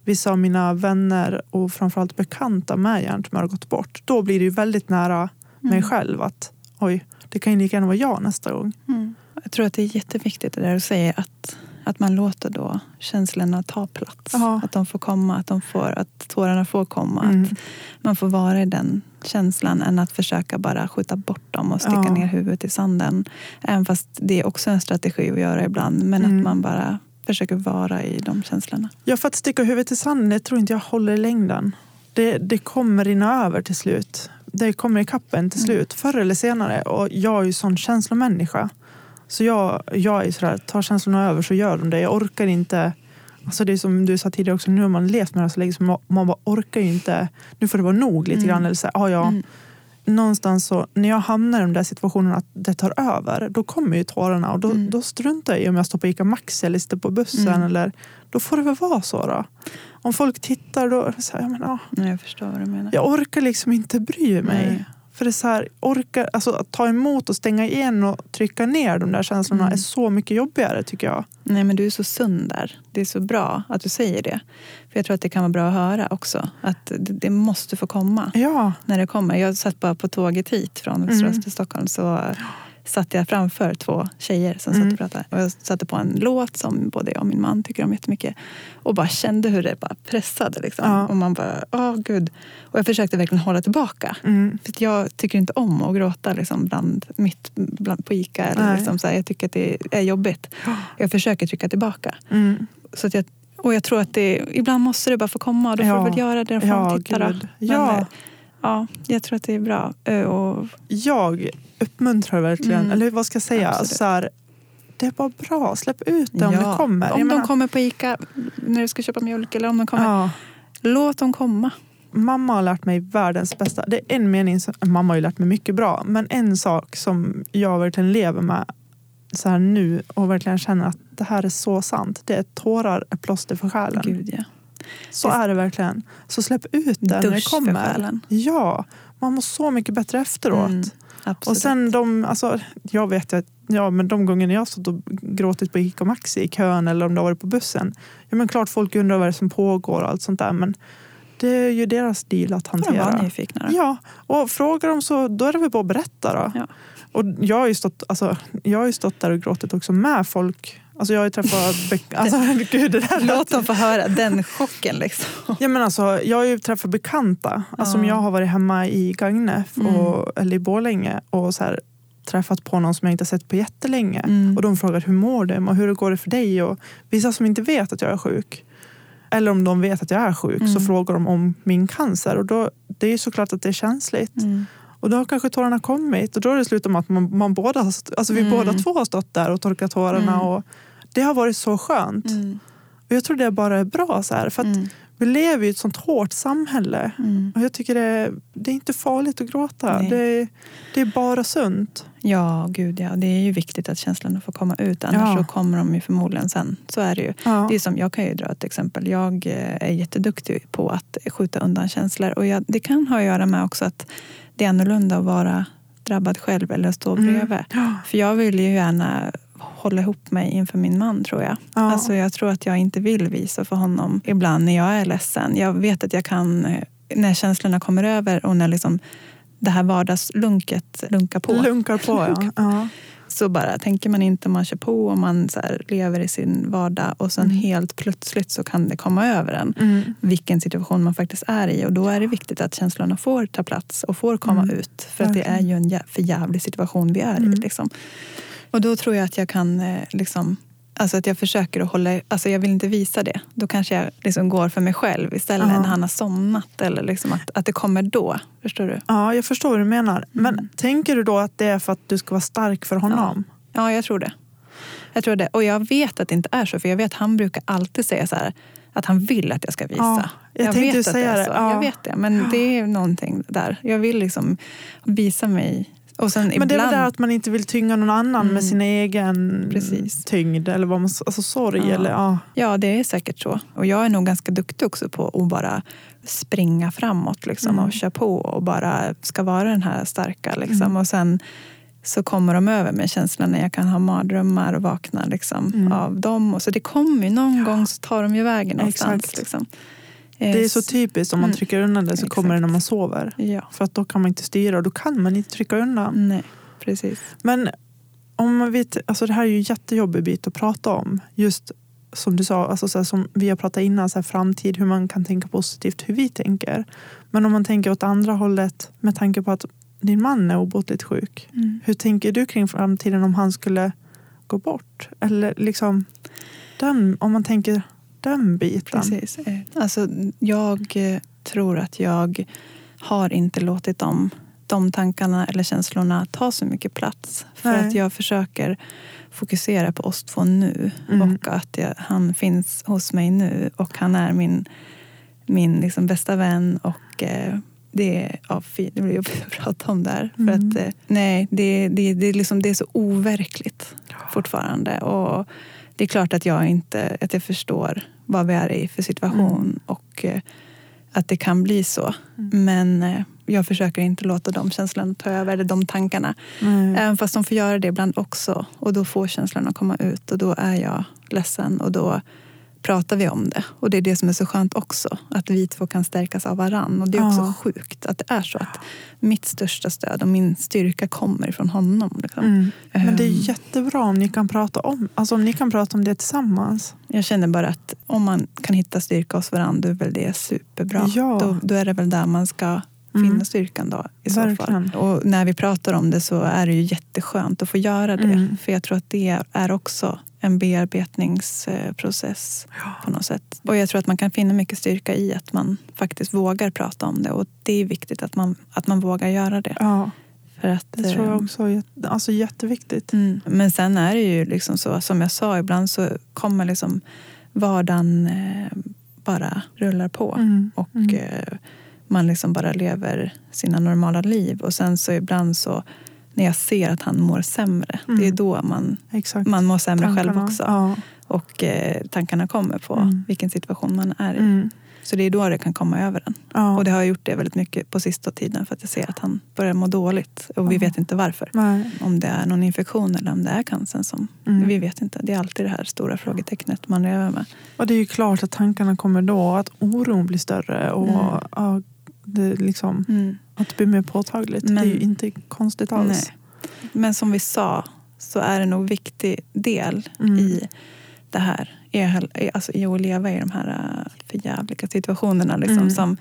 S2: vissa av mina vänner och framförallt bekanta med hjärntumör har gått bort. Då blir det ju väldigt nära mig
S1: Mm.
S2: själv att oj, det kan ju lika gärna vara jag nästa gång.
S1: Mm. Jag tror att det är jätteviktigt det där du säger att, att man låter då känslorna ta plats.
S2: Ja.
S1: Att de får komma, att, de får, att tårarna får komma.
S2: Mm.
S1: Att man får vara i den känslan än att försöka bara skjuta bort dem och sticka
S2: Ja.
S1: ner huvudet i sanden. Även fast det är också en strategi att göra ibland. Men
S2: Mm.
S1: att man bara försöker vara i de känslorna.
S2: Ja, för att sticka huvudet i sanden, det tror inte jag håller i längden. Det, det kommer rinna över till slut. Det kommer ikapp en till
S1: Mm.
S2: slut, förr eller senare. Och jag är ju sån känslomänniska. Så jag, jag är sådär, tar känslorna över så gör de det. Jag orkar inte... Alltså det är som du sa tidigare också, nu har man levt med det här så länge så man, man bara orkar ju inte. Nu får det vara nog lite
S1: Mm.
S2: grann. Eller så, här, ah, ja,
S1: Mm.
S2: Någonstans så, när jag hamnar i de där situationerna att det tar över, då kommer ju tårarna. Och då,
S1: Mm.
S2: då struntar jag i om jag står på Ica Maxi eller sitter på bussen.
S1: Mm.
S2: Eller, då får det väl vara så då. Om folk tittar då, så här, ja, men, ja,
S1: Nej, jag förstår vad du menar.
S2: jag orkar liksom inte bry mig.
S1: Nej.
S2: För det är så här, orka, alltså, att ta emot och stänga igen och trycka ner de där känslorna
S1: Mm.
S2: är så mycket jobbigare tycker jag.
S1: Nej, men du är så sund där. Det är så bra att du säger det. För Jag tror att det kan vara bra att höra också. Att det, det måste få komma
S2: Ja,
S1: när det kommer. Jag satt bara på tåget hit från
S2: Mm.
S1: Västerås till Stockholm. Så satt jag framför två tjejer som satt
S2: Mm.
S1: och pratade. Och jag satte på en låt som både jag och min man tycker om jättemycket. Och bara kände hur det bara pressade. Liksom.
S2: Ja.
S1: Och man bara, åh gud. Och jag försökte verkligen hålla tillbaka.
S2: mm.
S1: För jag tycker inte om att gråta liksom, bland, mitt bland, på Ica. Eller
S2: Nej.
S1: liksom, så här, jag tycker att det är jobbigt. Jag försöker trycka tillbaka.
S2: Mm.
S1: Så att jag, och jag tror att det, ibland måste det bara få komma. Och då får
S2: Ja.
S1: väl göra det. Då får
S2: Ja,
S1: titta då.
S2: gud.
S1: Men,
S2: Ja.
S1: Ja, jag tror att det är bra. Eh, Och,
S2: Jag uppmuntrar verkligen,
S1: Mm.
S2: eller vad ska jag säga,
S1: Absolut.
S2: så här, det är bara bra, släpp ut det om
S1: Ja,
S2: det kommer.
S1: Om
S2: Jag
S1: de
S2: menar-
S1: kommer på Ica när du ska köpa mjölk eller om de kommer.
S2: Ja.
S1: Låt dem komma.
S2: mamma har lärt mig världens bästa. Det är en mening, som, mamma har ju lärt mig mycket bra, men en sak som jag verkligen lever med så här nu och verkligen känner att det här är så sant. Det är tårar är plåster för själen.
S1: Gud, ja.
S2: Så är det verkligen. Så släpp ut det när det kommer. Ja, man mår så mycket bättre efteråt.
S1: Mm.
S2: Och sen de, alltså, jag vet att ja, men de gångerna jag har stått och gråtit på Ica Maxi i kön eller om det har varit på bussen. Ja, men klart folk undrar vad det är som pågår och allt sånt där. Men det är ju deras deal att
S1: Får de
S2: hantera.
S1: vara nyfikna då?
S2: Ja, och frågar de så då är det väl bara att berätta då.
S1: Ja.
S2: Och jag har, ju stått, alltså, jag har ju stått där och gråtit också med folk. Alltså jag har ju träffat... alltså, gud, det där
S1: Låt dem få höra den chocken. Liksom.
S2: Ja, men alltså, jag har ju träffat bekanta. Alltså, Om
S1: Ja.
S2: jag har varit hemma i Gagnef
S1: Mm.
S2: och, eller i Borlänge och så här, träffat på någon som jag inte sett på jättelänge.
S1: Mm.
S2: Och de frågar hur mår du och hur går det för dig? Och vissa som inte vet att jag är sjuk. Eller om de vet att jag är sjuk så
S1: Mm.
S2: frågar de om min cancer. Och då, det är ju såklart att det är känsligt.
S1: Mm.
S2: Och då har kanske tårarna kommit och då har det slutat med att man, man båda, alltså vi
S1: Mm.
S2: båda två har stått där och torkat tårarna.
S1: Mm.
S2: Och det har varit så skönt.
S1: Mm.
S2: Och jag tror det bara är bra. Så här, för
S1: Mm.
S2: vi lever i ett sånt hårt samhälle.
S1: Mm.
S2: Och jag tycker det är, det är inte farligt att gråta. Det är, det är bara sunt.
S1: Ja, gud ja. Det är ju viktigt att känslorna får komma ut. Annars
S2: Ja.
S1: så kommer de ju förmodligen sen. Så är det ju.
S2: Ja.
S1: Det är som, jag kan ju dra ett exempel. Jag eh, är jätteduktig på att skjuta undan känslor. Och jag, det kan ha att göra med också att det är annorlunda att vara drabbad själv eller stå
S2: Mm.
S1: bredvid.
S2: Ja.
S1: För jag vill ju gärna hålla ihop mig inför min man tror jag.
S2: Ja.
S1: Alltså jag tror att jag inte vill visa för honom ibland när jag är ledsen. Jag vet att jag kan, eh, när känslorna kommer över och när liksom det här vardagslunket lunkar på.
S2: Lunkar på ja. ja.
S1: Så bara tänker man inte, man kör på och man så lever i sin vardag och sen
S2: Mm.
S1: helt plötsligt så kan det komma över en
S2: Mm.
S1: vilken situation man faktiskt är i och då är det viktigt att känslorna får ta plats och får komma
S2: Mm.
S1: ut för att det är ju en jä- för jävlig situation vi är i.
S2: Mm.
S1: Liksom. Och då tror jag att jag kan eh, liksom Alltså att jag försöker att hålla, alltså jag vill inte visa det. Då kanske jag liksom går för mig själv istället
S2: Ja.
S1: när han har somnat. Eller liksom att, att det kommer då. Förstår du?
S2: ja, jag förstår vad du menar. Men
S1: Mm.
S2: tänker du då att det är för att du ska vara stark för honom?
S1: Ja, jag tror det. Jag tror det. Och jag vet att det inte är så. För jag vet att han brukar alltid säga så här, att han vill att jag ska visa.
S2: Ja, jag tänkte
S1: vet att det.
S2: det.
S1: Är så.
S2: Ja.
S1: Jag vet det. Men det är någonting där. Jag vill liksom visa mig. Och sen
S2: Men det är väl det att man inte vill tynga någon annan
S1: Mm.
S2: med sin egen
S1: Precis.
S2: tyngd. Eller vad man, alltså sorg.
S1: Ja.
S2: Eller, ja.
S1: Ja, det är säkert så. Och jag är nog ganska duktig också på att bara springa framåt liksom,
S2: Mm.
S1: och köra på och bara ska vara den här starka. Liksom.
S2: Mm.
S1: Och sen så kommer de över med känslan när jag kan ha mardrömmar och vakna liksom,
S2: Mm.
S1: av dem. Och så det kommer ju, någon gång så tar de ju vägen någonstans.
S2: Exakt.
S1: Liksom.
S2: Det är så typiskt, om man
S1: Mm.
S2: trycker undan det så kommer det
S1: Exakt.
S2: när man sover.
S1: Ja,
S2: För att då kan man inte styra och då kan man inte trycka undan.
S1: nej, precis.
S2: Men om man vet, alltså det här är ju en jättejobbig bit att prata om. Just som du sa, alltså så här, som vi har pratat innan, så här, framtid, hur man kan tänka positivt, hur vi tänker. Men om man tänker åt andra hållet med tanke på att din man är obotligt sjuk.
S1: Mm.
S2: Hur tänker du kring framtiden om han skulle gå bort? Eller liksom, den, om man tänker den biten.
S1: Precis. Alltså, jag eh, tror att jag har inte låtit dem, de tankarna eller känslorna ta så mycket plats. För
S2: Nej.
S1: att jag försöker fokusera på oss två nu
S2: Mm.
S1: och att jag, han finns hos mig nu och han är min, min liksom bästa vän. Och eh, det, är, ja, fy, det blir jobbigt att prata om det här. För
S2: Mm.
S1: att, eh, nej, det, det, det, är liksom, det är så overkligt fortfarande. Och det är klart att jag inte att jag förstår vad vi är i för situation
S2: Mm.
S1: och eh, att det kan bli så. Men eh, jag försöker inte låta de känslorna ta över, eller de tankarna.
S2: Nej.
S1: Även fast de får göra det ibland också. Och då får känslorna komma ut och då är jag ledsen och då pratar vi om det. Och det är det som är så skönt också. Att vi två kan stärkas av varann. Och det är också
S2: Ja.
S1: sjukt att det är så. Att mitt största stöd och min styrka kommer från honom. Liksom.
S2: Mm. Men det är
S1: Ehm,
S2: jättebra om ni kan prata om, alltså om ni kan prata om det tillsammans.
S1: Jag känner bara att om man kan hitta styrka hos varandra, då är väl det superbra.
S2: Ja.
S1: Då, då är det väl där man ska finna
S2: Mm.
S1: styrkan då i så
S2: Verkligen.
S1: fall. Och när vi pratar om det så är det ju jätteskönt att få göra det.
S2: Mm.
S1: För jag tror att det är också en bearbetningsprocess på något sätt. Och jag tror att man kan finna mycket styrka i att man faktiskt vågar prata om det. Och det är viktigt att man, att man vågar göra det.
S2: Ja,
S1: För att,
S2: det tror
S1: eh,
S2: jag också är alltså jätteviktigt.
S1: Mm. Men sen är det ju liksom så, som jag sa, ibland så kommer liksom vardagen eh, bara rullar på.
S2: Mm.
S1: Och
S2: Mm.
S1: eh, man liksom bara lever sina normala liv. Och sen så ibland så när jag ser att han mår sämre,
S2: Mm.
S1: det är då man,
S2: Exakt.
S1: man mår sämre själv
S2: Tankarna.
S1: också.
S2: Ja.
S1: Och eh, tankarna kommer på
S2: Mm.
S1: vilken situation man är i.
S2: Mm.
S1: Så det är då det kan komma över en.
S2: Ja.
S1: Och det har gjort det väldigt mycket på sista tiden för att jag ser att han börjar må dåligt. Och vi vet inte varför.
S2: Nej.
S1: Om det är någon infektion eller om det är cancern som...
S2: Mm.
S1: Vi vet inte. Det är alltid det här stora frågetecknet man lever med.
S2: Och det är ju klart att tankarna kommer då, att oron blir större och
S1: Mm.
S2: ja, det liksom,
S1: Mm.
S2: Att det blir mer påtagligt.
S1: Men-
S2: det är ju inte konstigt alls.
S1: Nej. Men som vi sa så är det nog en viktig del
S2: Mm.
S1: i det här. I, alltså, I att leva i de här äh, förjävliga situationerna. Liksom,
S2: Mm.
S1: som,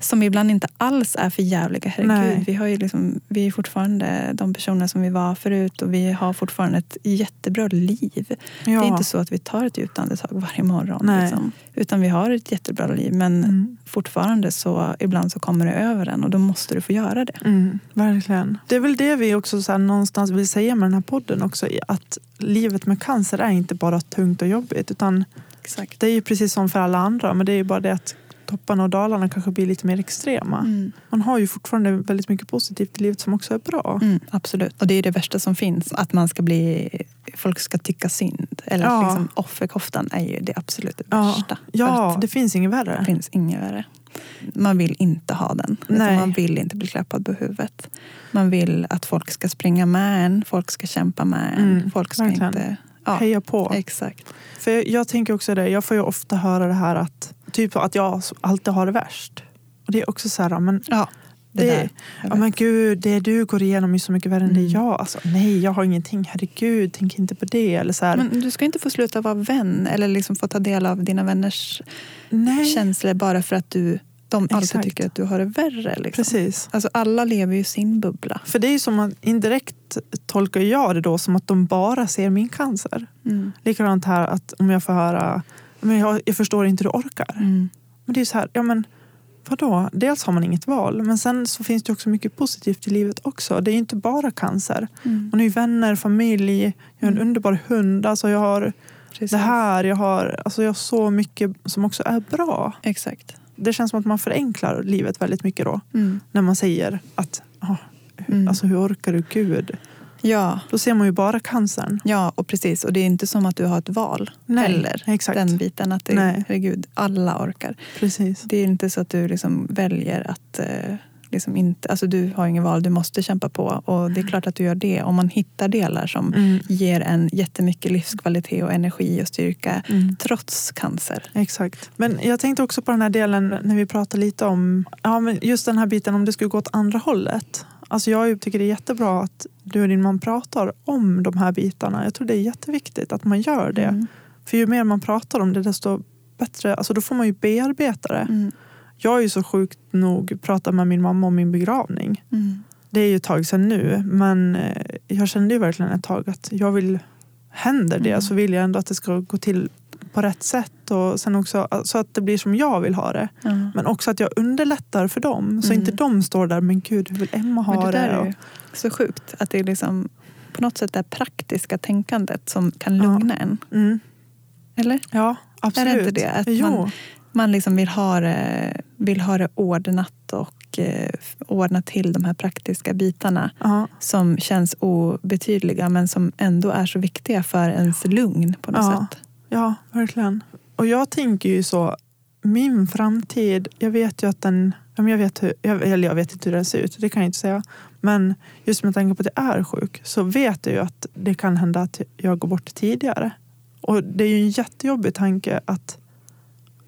S1: som ibland inte alls är förjävliga. Herregud,
S2: Nej.
S1: vi, har ju liksom, vi är fortfarande de personer som vi var förut och vi har fortfarande ett jättebra liv.
S2: Ja.
S1: Det är inte så att vi tar ett djupt andetag varje morgon. Liksom. Utan vi har ett jättebra liv. Men
S2: Mm.
S1: fortfarande så ibland så kommer det över en och då måste du få göra det.
S2: Mm, verkligen. Det är väl det vi också så någonstans vill säga med den här podden också. Att livet med cancer är inte bara tungt och jobbigt. Utan
S1: Exakt.
S2: det är ju precis som för alla andra. Men det är ju bara det att topparna och dalarna kanske blir lite mer extrema.
S1: Mm.
S2: Man har ju fortfarande väldigt mycket positivt i livet som också är bra.
S1: Mm, absolut. Och det är det värsta som finns. Att man ska bli, folk ska tycka synd. Eller
S2: Ja.
S1: liksom, offerkoftan är ju det absolut det
S2: Ja.
S1: värsta.
S2: Ja,
S1: att
S2: det finns inget
S1: det
S2: värre.
S1: finns inget värre. Man vill inte ha den. Man vill inte bli klappad på huvudet. Man vill att folk ska springa med en. Folk ska kämpa med en.
S2: Mm,
S1: folk ska
S2: verkligen.
S1: inte... Ja,
S2: Heja på.
S1: exakt.
S2: För jag, jag tänker också det, jag får ju ofta höra det här att typ att jag alltid har det värst. Och det är också så här, men,
S1: Ja, det,
S2: Det- ja, men gud, det du går igenom är så mycket värre än det
S1: Mm.
S2: jag. Alltså, nej, jag har ingenting, herregud, tänk inte på det. Eller så här,
S1: Men du ska inte få sluta vara vän eller liksom få ta del av dina vänners
S2: nej,
S1: känslor bara för att du, de alltid
S2: Exakt.
S1: tycker att du har det värre. Liksom.
S2: precis.
S1: Alltså alla lever ju sin bubbla.
S2: För det är ju som att indirekt tolkar jag det då som att de bara ser min cancer.
S1: Mm.
S2: Likadant här att om jag får höra, men jag, jag förstår inte hur du orkar.
S1: Mm.
S2: Men det är så här, ja men vadå? Dels har man inget val, men sen så finns det också mycket positivt i livet också. Det är inte bara cancer.
S1: Mm.
S2: Man har ju vänner, familj, jag har en
S1: Mm.
S2: underbar hund. Alltså jag har
S1: Precis.
S2: det här, jag har, alltså jag har så mycket som också är bra.
S1: Exakt.
S2: Det känns som att man förenklar livet väldigt mycket då.
S1: Mm.
S2: När man säger att, ah, hur,
S1: Mm.
S2: alltså hur orkar du Gud?
S1: Ja,
S2: Då ser man ju bara cancern.
S1: ja, och precis. Och det är inte som att du har ett val
S2: Nej,
S1: heller.
S2: exakt.
S1: Den biten att det,
S2: Nej.
S1: herregud, alla orkar.
S2: Precis.
S1: Det är inte så att du liksom väljer att eh, liksom inte, alltså du har ingen val, du måste kämpa på. Och det är klart att du gör det. Om man hittar delar som
S2: Mm.
S1: ger en jättemycket livskvalitet och energi och styrka
S2: Mm.
S1: trots cancer.
S2: Exakt. Men jag tänkte också på den här delen när vi pratade lite om ja, men just den här biten om det skulle gå åt andra hållet. Alltså jag tycker det är jättebra att du och din man pratar om de här bitarna. Jag tror det är jätteviktigt att man gör det.
S1: Mm.
S2: För ju mer man pratar om det desto bättre, alltså då får man ju bearbeta det.
S1: Mm.
S2: Jag är ju så sjukt nog pratat med min mamma om min begravning.
S1: Mm.
S2: Det är ju ett tag sedan nu men eh, jag kände ju verkligen ett tag att jag vill, händer det
S1: Mm.
S2: så vill jag ändå att det ska gå till på rätt sätt och sen också så att det blir som jag vill ha det.
S1: Ja.
S2: Men också att jag underlättar för dem så
S1: Mm.
S2: inte de står där, men gud hur vill Emma ha
S1: Men det där
S2: det?
S1: är så sjukt. Att det är liksom på något sätt det praktiska tänkandet som kan lugna en.
S2: Mm.
S1: Eller?
S2: Ja, absolut.
S1: Är det inte det? Att
S2: jo.
S1: man- Man liksom vill, ha det, vill ha det ordnat och eh, ordna till de här praktiska bitarna
S2: Ja.
S1: som känns obetydliga men som ändå är så viktiga för ens lugn på något
S2: Ja.
S1: sätt.
S2: Ja, verkligen. Och jag tänker ju så, min framtid, jag vet ju att den, jag vet, hur, jag, eller jag vet inte hur den ser ut, det kan jag inte säga. Men just med tanke på att jag är sjuk så vet jag ju att det kan hända att jag går bort tidigare. Och det är ju en jättejobbig tanke att,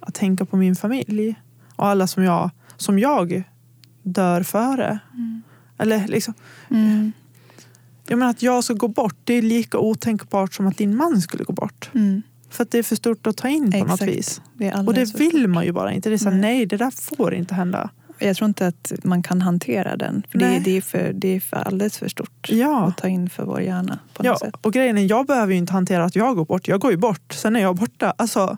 S2: att tänka på min familj och alla som jag, som jag dör före. Eller liksom,
S1: Mm.
S2: jag menar att jag ska gå bort, det är lika otänkbart som att din man skulle gå bort.
S1: Mm.
S2: För att det är för stort att ta in på något
S1: Exakt.
S2: vis.
S1: Det
S2: Och det vill man ju bara inte. Det är så här,
S1: Nej.
S2: nej. det där får inte hända.
S1: Jag tror inte att man kan hantera den. För det, är- det, är för, det är för alldeles för stort
S2: Ja.
S1: att ta in för vår hjärna. på
S2: ja,
S1: något sätt.
S2: och grejen är, jag behöver ju inte hantera att jag går bort. Jag går ju bort, sen är jag borta. Alltså,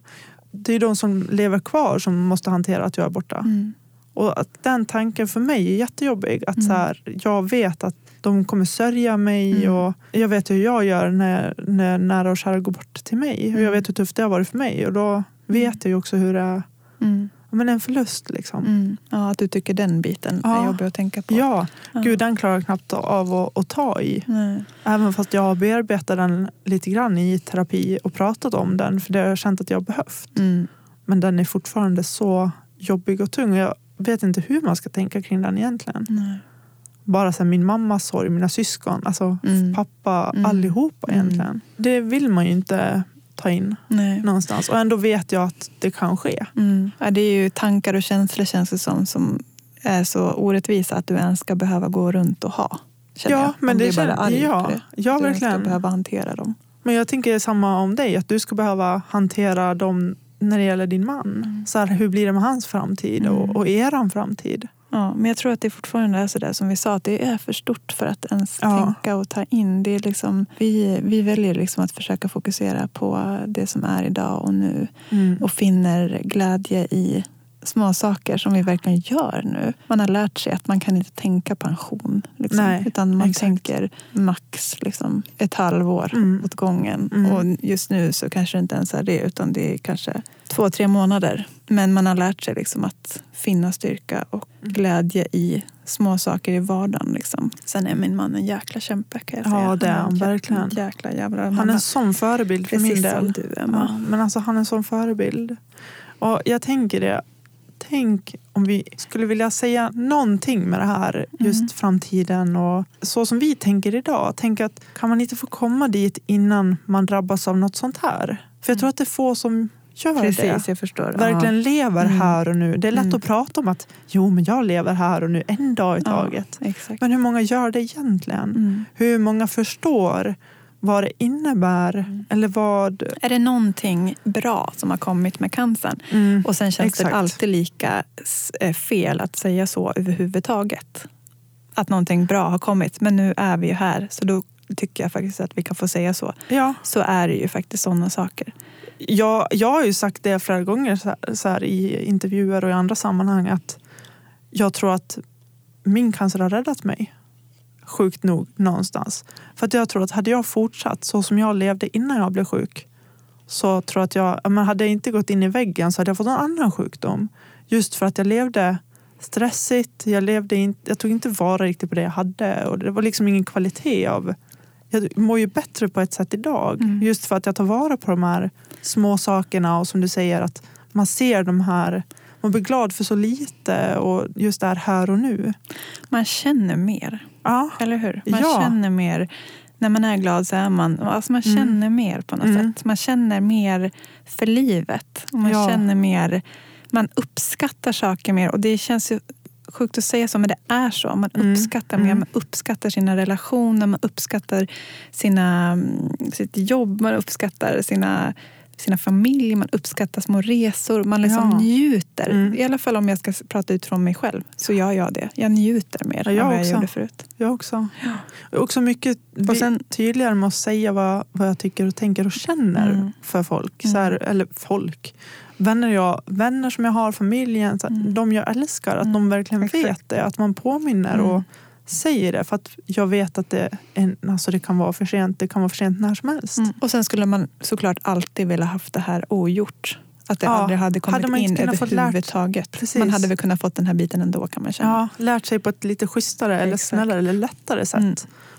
S2: det är de som lever kvar som måste hantera att jag är borta.
S1: Mm.
S2: Och att den tanken för mig är jättejobbig. Att
S1: Mm.
S2: så här, jag vet att de kommer sörja mig
S1: Mm.
S2: och jag vet hur jag gör när, när nära och kära går bort till mig. Och jag
S1: Mm.
S2: vet hur tufft det har varit för mig. Och då vet jag ju också hur det är
S1: Mm.
S2: men en förlust. Liksom.
S1: Mm. Ja, att du tycker den biten
S2: Ja.
S1: är jobbig att tänka på.
S2: Ja,
S1: Ja.
S2: gud den klarar jag knappt av att, att ta i.
S1: Nej.
S2: Även fast jag har bearbetat den lite grann i terapi och pratat om den. För det har jag känt att jag har behövt.
S1: Mm.
S2: Men den är fortfarande så jobbig och tung. Och jag vet inte hur man ska tänka kring den egentligen.
S1: Nej.
S2: Bara så här, min mammas sorg, mina syskon, alltså
S1: Mm.
S2: pappa,
S1: Mm.
S2: allihopa
S1: Mm.
S2: egentligen. Det vill man ju inte ta in
S1: Nej.
S2: någonstans. Och ändå vet jag att det kan ske.
S1: Mm. Ja, det är ju tankar och känslor känns det som, som är så orättvisa att du ens ska behöva gå runt och ha.
S2: Ja,
S1: jag.
S2: men det
S1: bara
S2: känner-
S1: arg
S2: ja,
S1: det.
S2: ja,
S1: du ens ska
S2: verkligen.
S1: behöva hantera dem.
S2: Men jag tänker samma om dig, att du ska behöva hantera dem när det gäller din man.
S1: Mm.
S2: Så här, hur blir det med hans framtid och,
S1: Mm.
S2: och eran framtid?
S1: Ja, men jag tror att det fortfarande är så där som vi sa, att det är för stort för att ens
S2: Ja.
S1: tänka och ta in. Det är liksom, vi, vi väljer liksom att försöka fokusera på det som är idag och nu
S2: Mm.
S1: och finner glädje i små saker som vi verkligen gör nu. Man har lärt sig att man kan inte tänka pension. Liksom,
S2: Nej,
S1: utan man
S2: exakt.
S1: tänker max liksom, ett halvår
S2: Mm.
S1: åt gången.
S2: Mm.
S1: Och just nu så kanske det inte ens är det utan det är kanske två, tre månader. Men man har lärt sig liksom att finna styrka och
S2: Mm.
S1: glädje i små saker i vardagen. Liksom. Sen är min man en jäkla kämpe kan jag
S2: Ja,
S1: säga.
S2: det är han
S1: jä-
S2: verkligen.
S1: Jäkla jävla
S2: Han är en sån förebild för min
S1: Precis
S2: del.
S1: som du Emma.
S2: Ja, men alltså han är en sån förebild. Och jag tänker det. Tänk om vi skulle vilja säga någonting med det här, just
S1: Mm.
S2: framtiden och så som vi tänker idag. Tänk att kan man inte få komma dit innan man drabbas av något sånt här? För jag tror att det är få som gör
S1: Precis,
S2: det.
S1: förstår.
S2: Verkligen lever
S1: Mm.
S2: här och nu. Det är lätt
S1: Mm.
S2: att prata om att jo, men jag lever här och nu, en dag i
S1: Ja,
S2: taget.
S1: exakt.
S2: Men hur många gör det egentligen?
S1: Mm.
S2: Hur många förstår vad det innebär?
S1: Mm.
S2: Eller vad...
S1: Är det någonting bra som har kommit med cancern?
S2: Mm.
S1: Och sen känns
S2: Exakt.
S1: det alltid lika eh, fel att säga så överhuvudtaget. Att någonting bra har kommit, men nu är vi ju här. Så då tycker jag faktiskt att vi kan få säga så.
S2: Ja,
S1: Så är det ju faktiskt sådana saker.
S2: jag, jag har ju sagt det flera gånger så här, så här, i intervjuer och i andra sammanhang att jag tror att min cancer har räddat mig. Sjukt nog någonstans. För att jag tror att hade jag fortsatt så som jag levde innan jag blev sjuk så tror jag att jag, ja, men hade jag inte gått in i väggen så hade jag fått en annan sjukdom. Just för att jag levde stressigt, jag, levde in, jag tog inte vara riktigt på det jag hade och det var liksom ingen kvalitet av jag mår ju bättre på ett sätt idag.
S1: Mm.
S2: Just för att jag tar vara på de här små sakerna och som du säger att man ser de här, man blir glad för så lite och just det här här och nu.
S1: Man känner mer,
S2: Ja,
S1: eller hur? Man
S2: Ja.
S1: känner mer. När man är glad så är man... Alltså man
S2: Mm.
S1: känner mer på något
S2: Mm.
S1: sätt. Man känner mer för livet. Och man
S2: Ja.
S1: känner mer... Man uppskattar saker mer. Och det känns ju sjukt att säga så, men det är så. Man
S2: Mm.
S1: uppskattar mer.
S2: Mm.
S1: Man uppskattar sina relationer, man uppskattar sina, mm, sitt jobb, man uppskattar sina, sina familjer, man uppskattar små resor. Man liksom
S2: Ja.
S1: njuter.
S2: Mm.
S1: I alla fall om jag ska prata utifrån mig själv, så gör jag det. Jag njuter mer
S2: Ja,
S1: än
S2: jag
S1: vad jag gjorde förut.
S2: jag också. Är också mycket
S1: Och sen-
S2: tydligare med att säga vad, vad jag tycker och tänker och känner
S1: Mm.
S2: för folk.
S1: Mm.
S2: Så här, eller folk. Vänner, jag, vänner som jag har, familjen, så här,
S1: Mm.
S2: de jag älskar. Att
S1: Mm.
S2: de verkligen
S1: Exakt.
S2: vet det. Att man påminner
S1: Mm.
S2: och säger det. För att jag vet att det, är, alltså det kan vara för sent. Det kan vara för sent när som helst.
S1: Mm. Och sen skulle man såklart alltid vilja haft det här ogjort. Att det
S2: Ja,
S1: aldrig hade kommit
S2: hade man
S1: in
S2: lärt-
S1: överhuvudtaget.
S2: Precis.
S1: Man hade väl kunnat fått den här biten ändå kan man känna.
S2: Ja, lärt sig på ett lite schysstare, eller
S1: Exakt.
S2: snällare eller lättare sätt.
S1: Mm.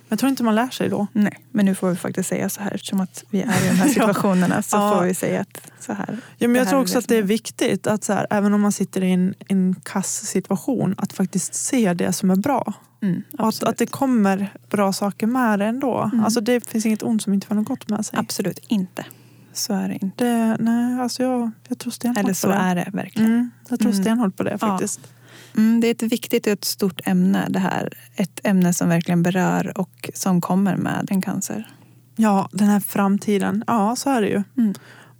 S2: Men jag tror inte man lär sig då.
S1: Nej, men nu får vi faktiskt säga så här eftersom att vi är i de här situationerna så
S2: Ja.
S1: får vi säga att så här.
S2: Ja, men jag tror också att det är viktigt att så här, även om man sitter i en, en kass situation att faktiskt se det som är bra.
S1: Mm,
S2: att, att det kommer bra saker med det ändå.
S1: Mm.
S2: Alltså det finns inget ont som inte får något gott med sig.
S1: absolut inte. Så är det inte.
S2: Det, nej, alltså jag, jag tror stenhårt
S1: Eller
S2: på
S1: så
S2: det.
S1: är det verkligen.
S2: Mm, jag tror
S1: Mm.
S2: stenhårt på det
S1: Ja. Mm, det är ett viktigt och ett stort ämne det här. Ett ämne som verkligen berör och som kommer med en cancer.
S2: Ja, den här framtiden. Ja, så är det ju.
S1: Mm.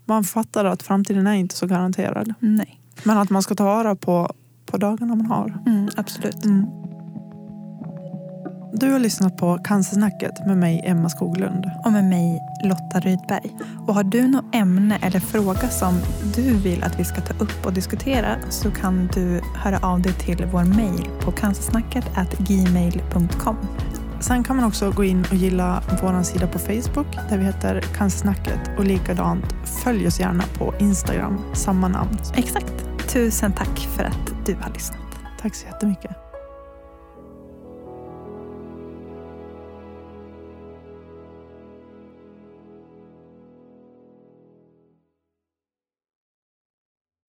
S2: Man fattar att framtiden är inte så garanterad.
S1: Nej,
S2: Men att man ska ta vara på, på dagarna man har.
S1: mm, absolut.
S2: Du har lyssnat på Cancersnacket med mig, Emma Skoglund.
S1: Och med mig Lotta Rydberg. Och har du något ämne eller fråga som du vill att vi ska ta upp och diskutera så kan du höra av dig till vår mejl på cancersnacket gmail.com.
S2: Sen kan man också gå in och gilla vår sida på Facebook där vi heter Cancersnacket och likadant följ oss gärna på Instagram, samma namn.
S1: Exakt. Tusen tack för att du har lyssnat.
S2: Tack så jättemycket.